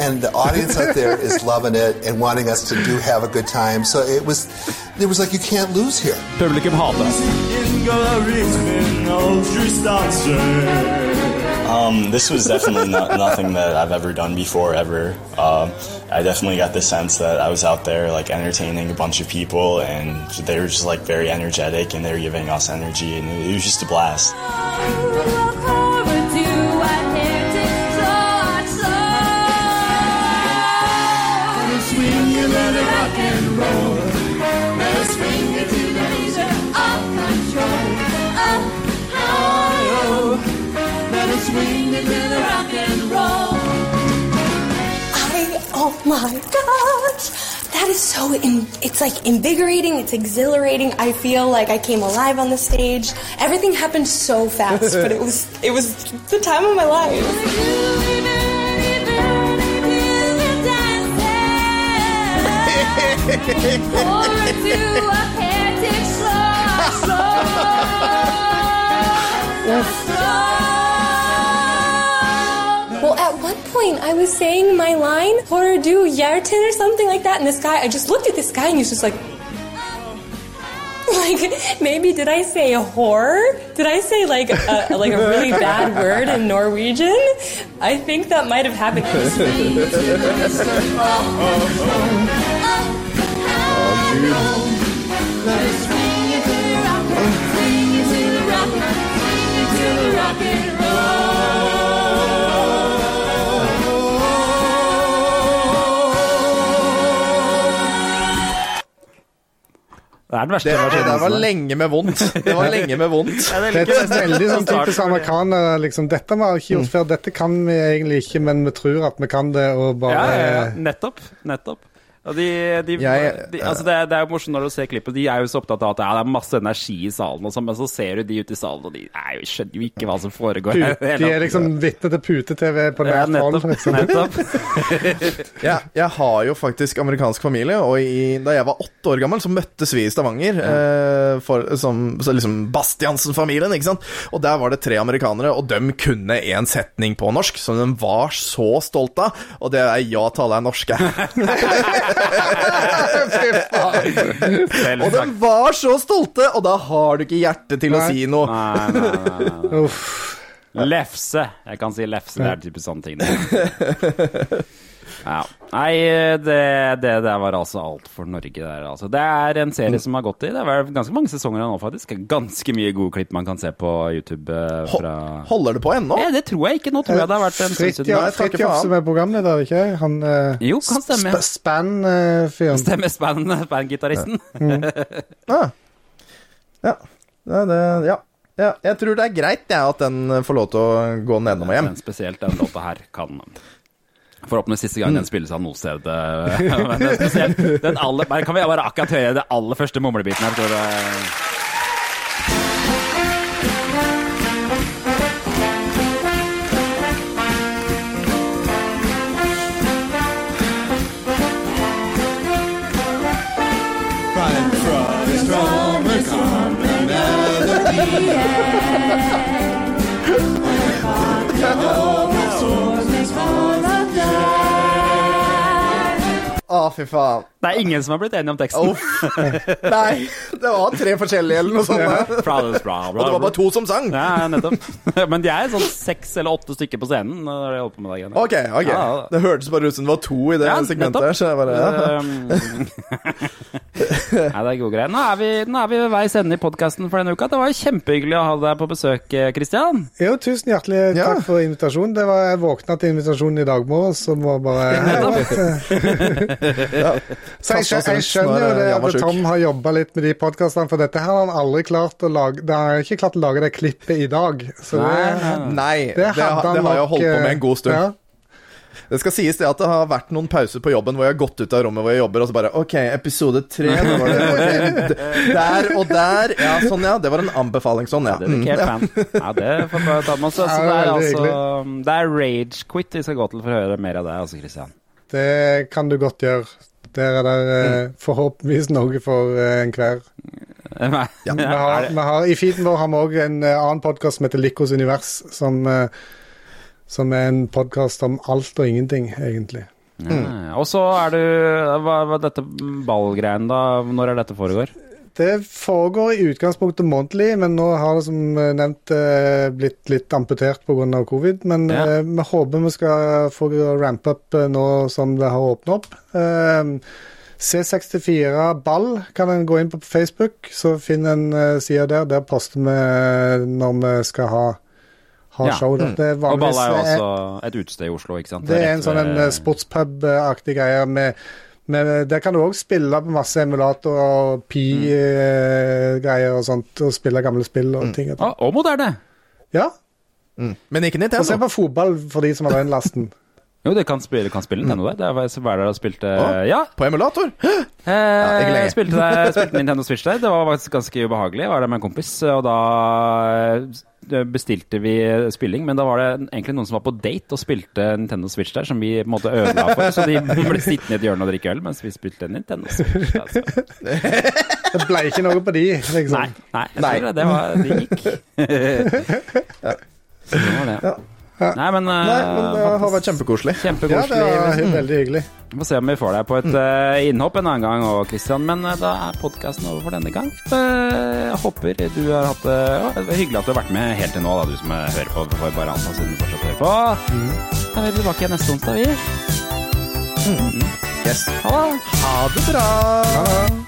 And the
audience out there is loving it and wanting us to do have a good time. So it was, it was like you can't lose here.
Publikum hater.
Um, this was definitely not, nothing that I've ever done before, ever. Um, I definitely got the sense that I was out there, like, entertaining a bunch of people, and they were just, like, very energetic, and they were giving us energy, and it was just a blast.
Swing it the rock and roll.
I, oh my gosh. That is so, in, it's like invigorating, it's exhilarating. I feel like I came alive on the stage. Everything happened so fast, but it was, it was the time of my life. Well, point, I was saying my line, Horror do Yerton or something like that, and this guy, I just looked at this guy and he was just like, like, maybe did I say a horror? Did I say like a, like a really bad word in Norwegian? I think that might have happened.
Oh, oh, oh. Let us
Det er den verste
Det, det
versjonen.
var lenge med vondt. Det var lenge med vondt.
Det er et veldig sånn typisk amerikaner. Liksom. 'Dette har vi ikke gjort før, dette kan vi egentlig ikke, men vi tror at vi kan det', og
Ja,
bare
ja, ja. Nettopp. Nettopp. De, de,
Jeg-
de, altså det, er- det er jo morsomt når du ser klippet. De er jo så opptatt av at ja, det er masse energi i salen, og sånn, men så ser du de ute i salen, og de jo, skjønner jo ikke hva som foregår.
Pu-
her i det hele
De er liksom vitne til pute-TV på
Ja,
nært hold.
nettopp.
Liksom.
Ja, jeg har jo faktisk amerikansk familie, og i, da jeg var åtte år gammel, så møttes vi i Stavanger. Eh, for, som, så liksom Bastiansen-familien, ikke sant. Og der var det tre amerikanere, og de kunne en setning på norsk som de var så stolt av, og det er 'ja, tale er norske'. og de var så stolte, og da har du ikke hjerte til å si noe.
Nei, nei, nei, nei. Lefse. Jeg kan si lefse. Det er typisk sånne ting. Ja. Nei, det, det der var altså alt for Norge. Der, altså. Det er en serie som har gått i Det er ganske mange sesonger nå, faktisk. Ganske mye gode klipp man kan se på YouTube. eh, Fra...
Holder det på ennå?
Ja, det tror jeg ikke. Nå tror jeg det har vært en stund ja,
Fridtjof som er programleder, ikke han? eh,
Jo, kan stemme.
Sp Span-fyren.
Stemmer span- span-gitaristen.
Ah. Ja. Ja, det, ja. ja. Jeg tror det er greit jeg, at den får lov til å gå nedom og hjem.
Men spesielt den låta her kan Forhåpentligvis siste gang den spilles av noe sted. eh, Men den, spesielt, den aller, kan vi bare akkurat høre det aller første mumlebiten her? Tror jeg.
From the.
Å, fy faen.
Det er ingen som har blitt enige om teksten.
Nei, det var tre forskjellige eller noe sånt. Og det var bare to som sang.
Ja, nettopp. Men de er sånn seks eller åtte stykker på scenen når de holder på med det. greiene.
Ok, ok.
Ja,
Det hørtes bare ut som det var to i det
Ja,
segmentet.
nettopp.
Så jeg bare, ja.
Nei, det er gode greier. Nå er vi, nå er vi ved veis ende i podkasten for denne uka. Det var jo kjempehyggelig å ha deg på besøk, Kristian.
Jo, tusen hjertelig takk for invitasjonen. Det var, jeg våkna til invitasjonen i dag morges, så må bare
Ja.
Så jeg, jeg skjønner jo det at Tom har jobba litt med de podkastene, for dette har han aldri klart å lage Det har ikke klart å lage det klippet i dag. Så det,
Nei, det,
det,
har- det har jeg holdt på med en god stund.
ja.
Det skal sies det at det har vært noen pauser på jobben hvor jeg har gått ut av rommet hvor jeg jobber, og så bare OK, episode tre Der og der. Ja, sånn, ja. Det var en anbefaling. Sånn, ja. Mm,
fan. Ja, det får vi ta med oss. Så det er altså Det er Ragequit vi skal gå til for å høre mer av det, altså, Christian.
Det kan du godt gjøre. Der er det eh, forhåpentligvis noe for eh, enhver.
Ja.
Vi har, vi har, I feeden vår har vi òg en eh, annen podkast som heter Likos univers, som, eh, som er en podkast om alt og ingenting, egentlig.
Ja. Og så er du hva, hva dette ballgreiene, da? Når er dette foregår?
Det foregår i utgangspunktet månedlig, men nå har det som eh, nevnt eh, blitt litt amputert pga. covid. Men
Ja.
eh, vi håper vi skal få rampe up eh, nå som det har åpnet opp. Eh, C64 Ball kan en gå inn på Facebook, så finner en sida side der. Der poster vi når vi skal ha, ha
Ja.
show.
Mm.
Det er
Og Ball er jo også et utested i Oslo, ikke sant?
det er en sånn sportspub-aktig greie med, med Der kan du òg spille på masse emulatorer og Pi-greier og sånt, og spille gamle spill og ting.
Og, og moderne.
Ja.
Men ikke
Og se på fotball for de som har den lasten.
Jo, det kan spille, kan spille Nintendo der. Det var der og spilte
Å,
Ja.
På emulator?
Eh,
ikke
jeg spilte, der, spilte Nintendo Switch der. Det var faktisk ganske ubehagelig. Jeg var der med en kompis, og da eh, bestilte vi spilling. Men da var det egentlig noen som var på date og spilte Nintendo Switch der, som vi på en måte ødela for. Så de ble sittende i et hjørne og drikke øl mens vi spilte Nintendo Switch. Altså.
Det ble ikke noe på de, liksom.
Nei, nei, tror det, det, var, det gikk. Så det var det. Nei, men, eh,
Nei, men det har vært kjempekoselig.
Kjempekoselig.
Ja, det
Vesen.
veldig hyggelig.
Vi får se om vi får deg på et eh, innhopp en annen gang òg, Christian. Men eh, da er podkasten over for denne gang. Eh, jeg håper du har hatt det ja, er Hyggelig at du har vært med helt til nå, da, du som eh, hører på. For bare anta siden du fortsatt hører på. Da er vi tilbake igjen neste onsdag, vi.
Yes.
Ha.
Ha det bra.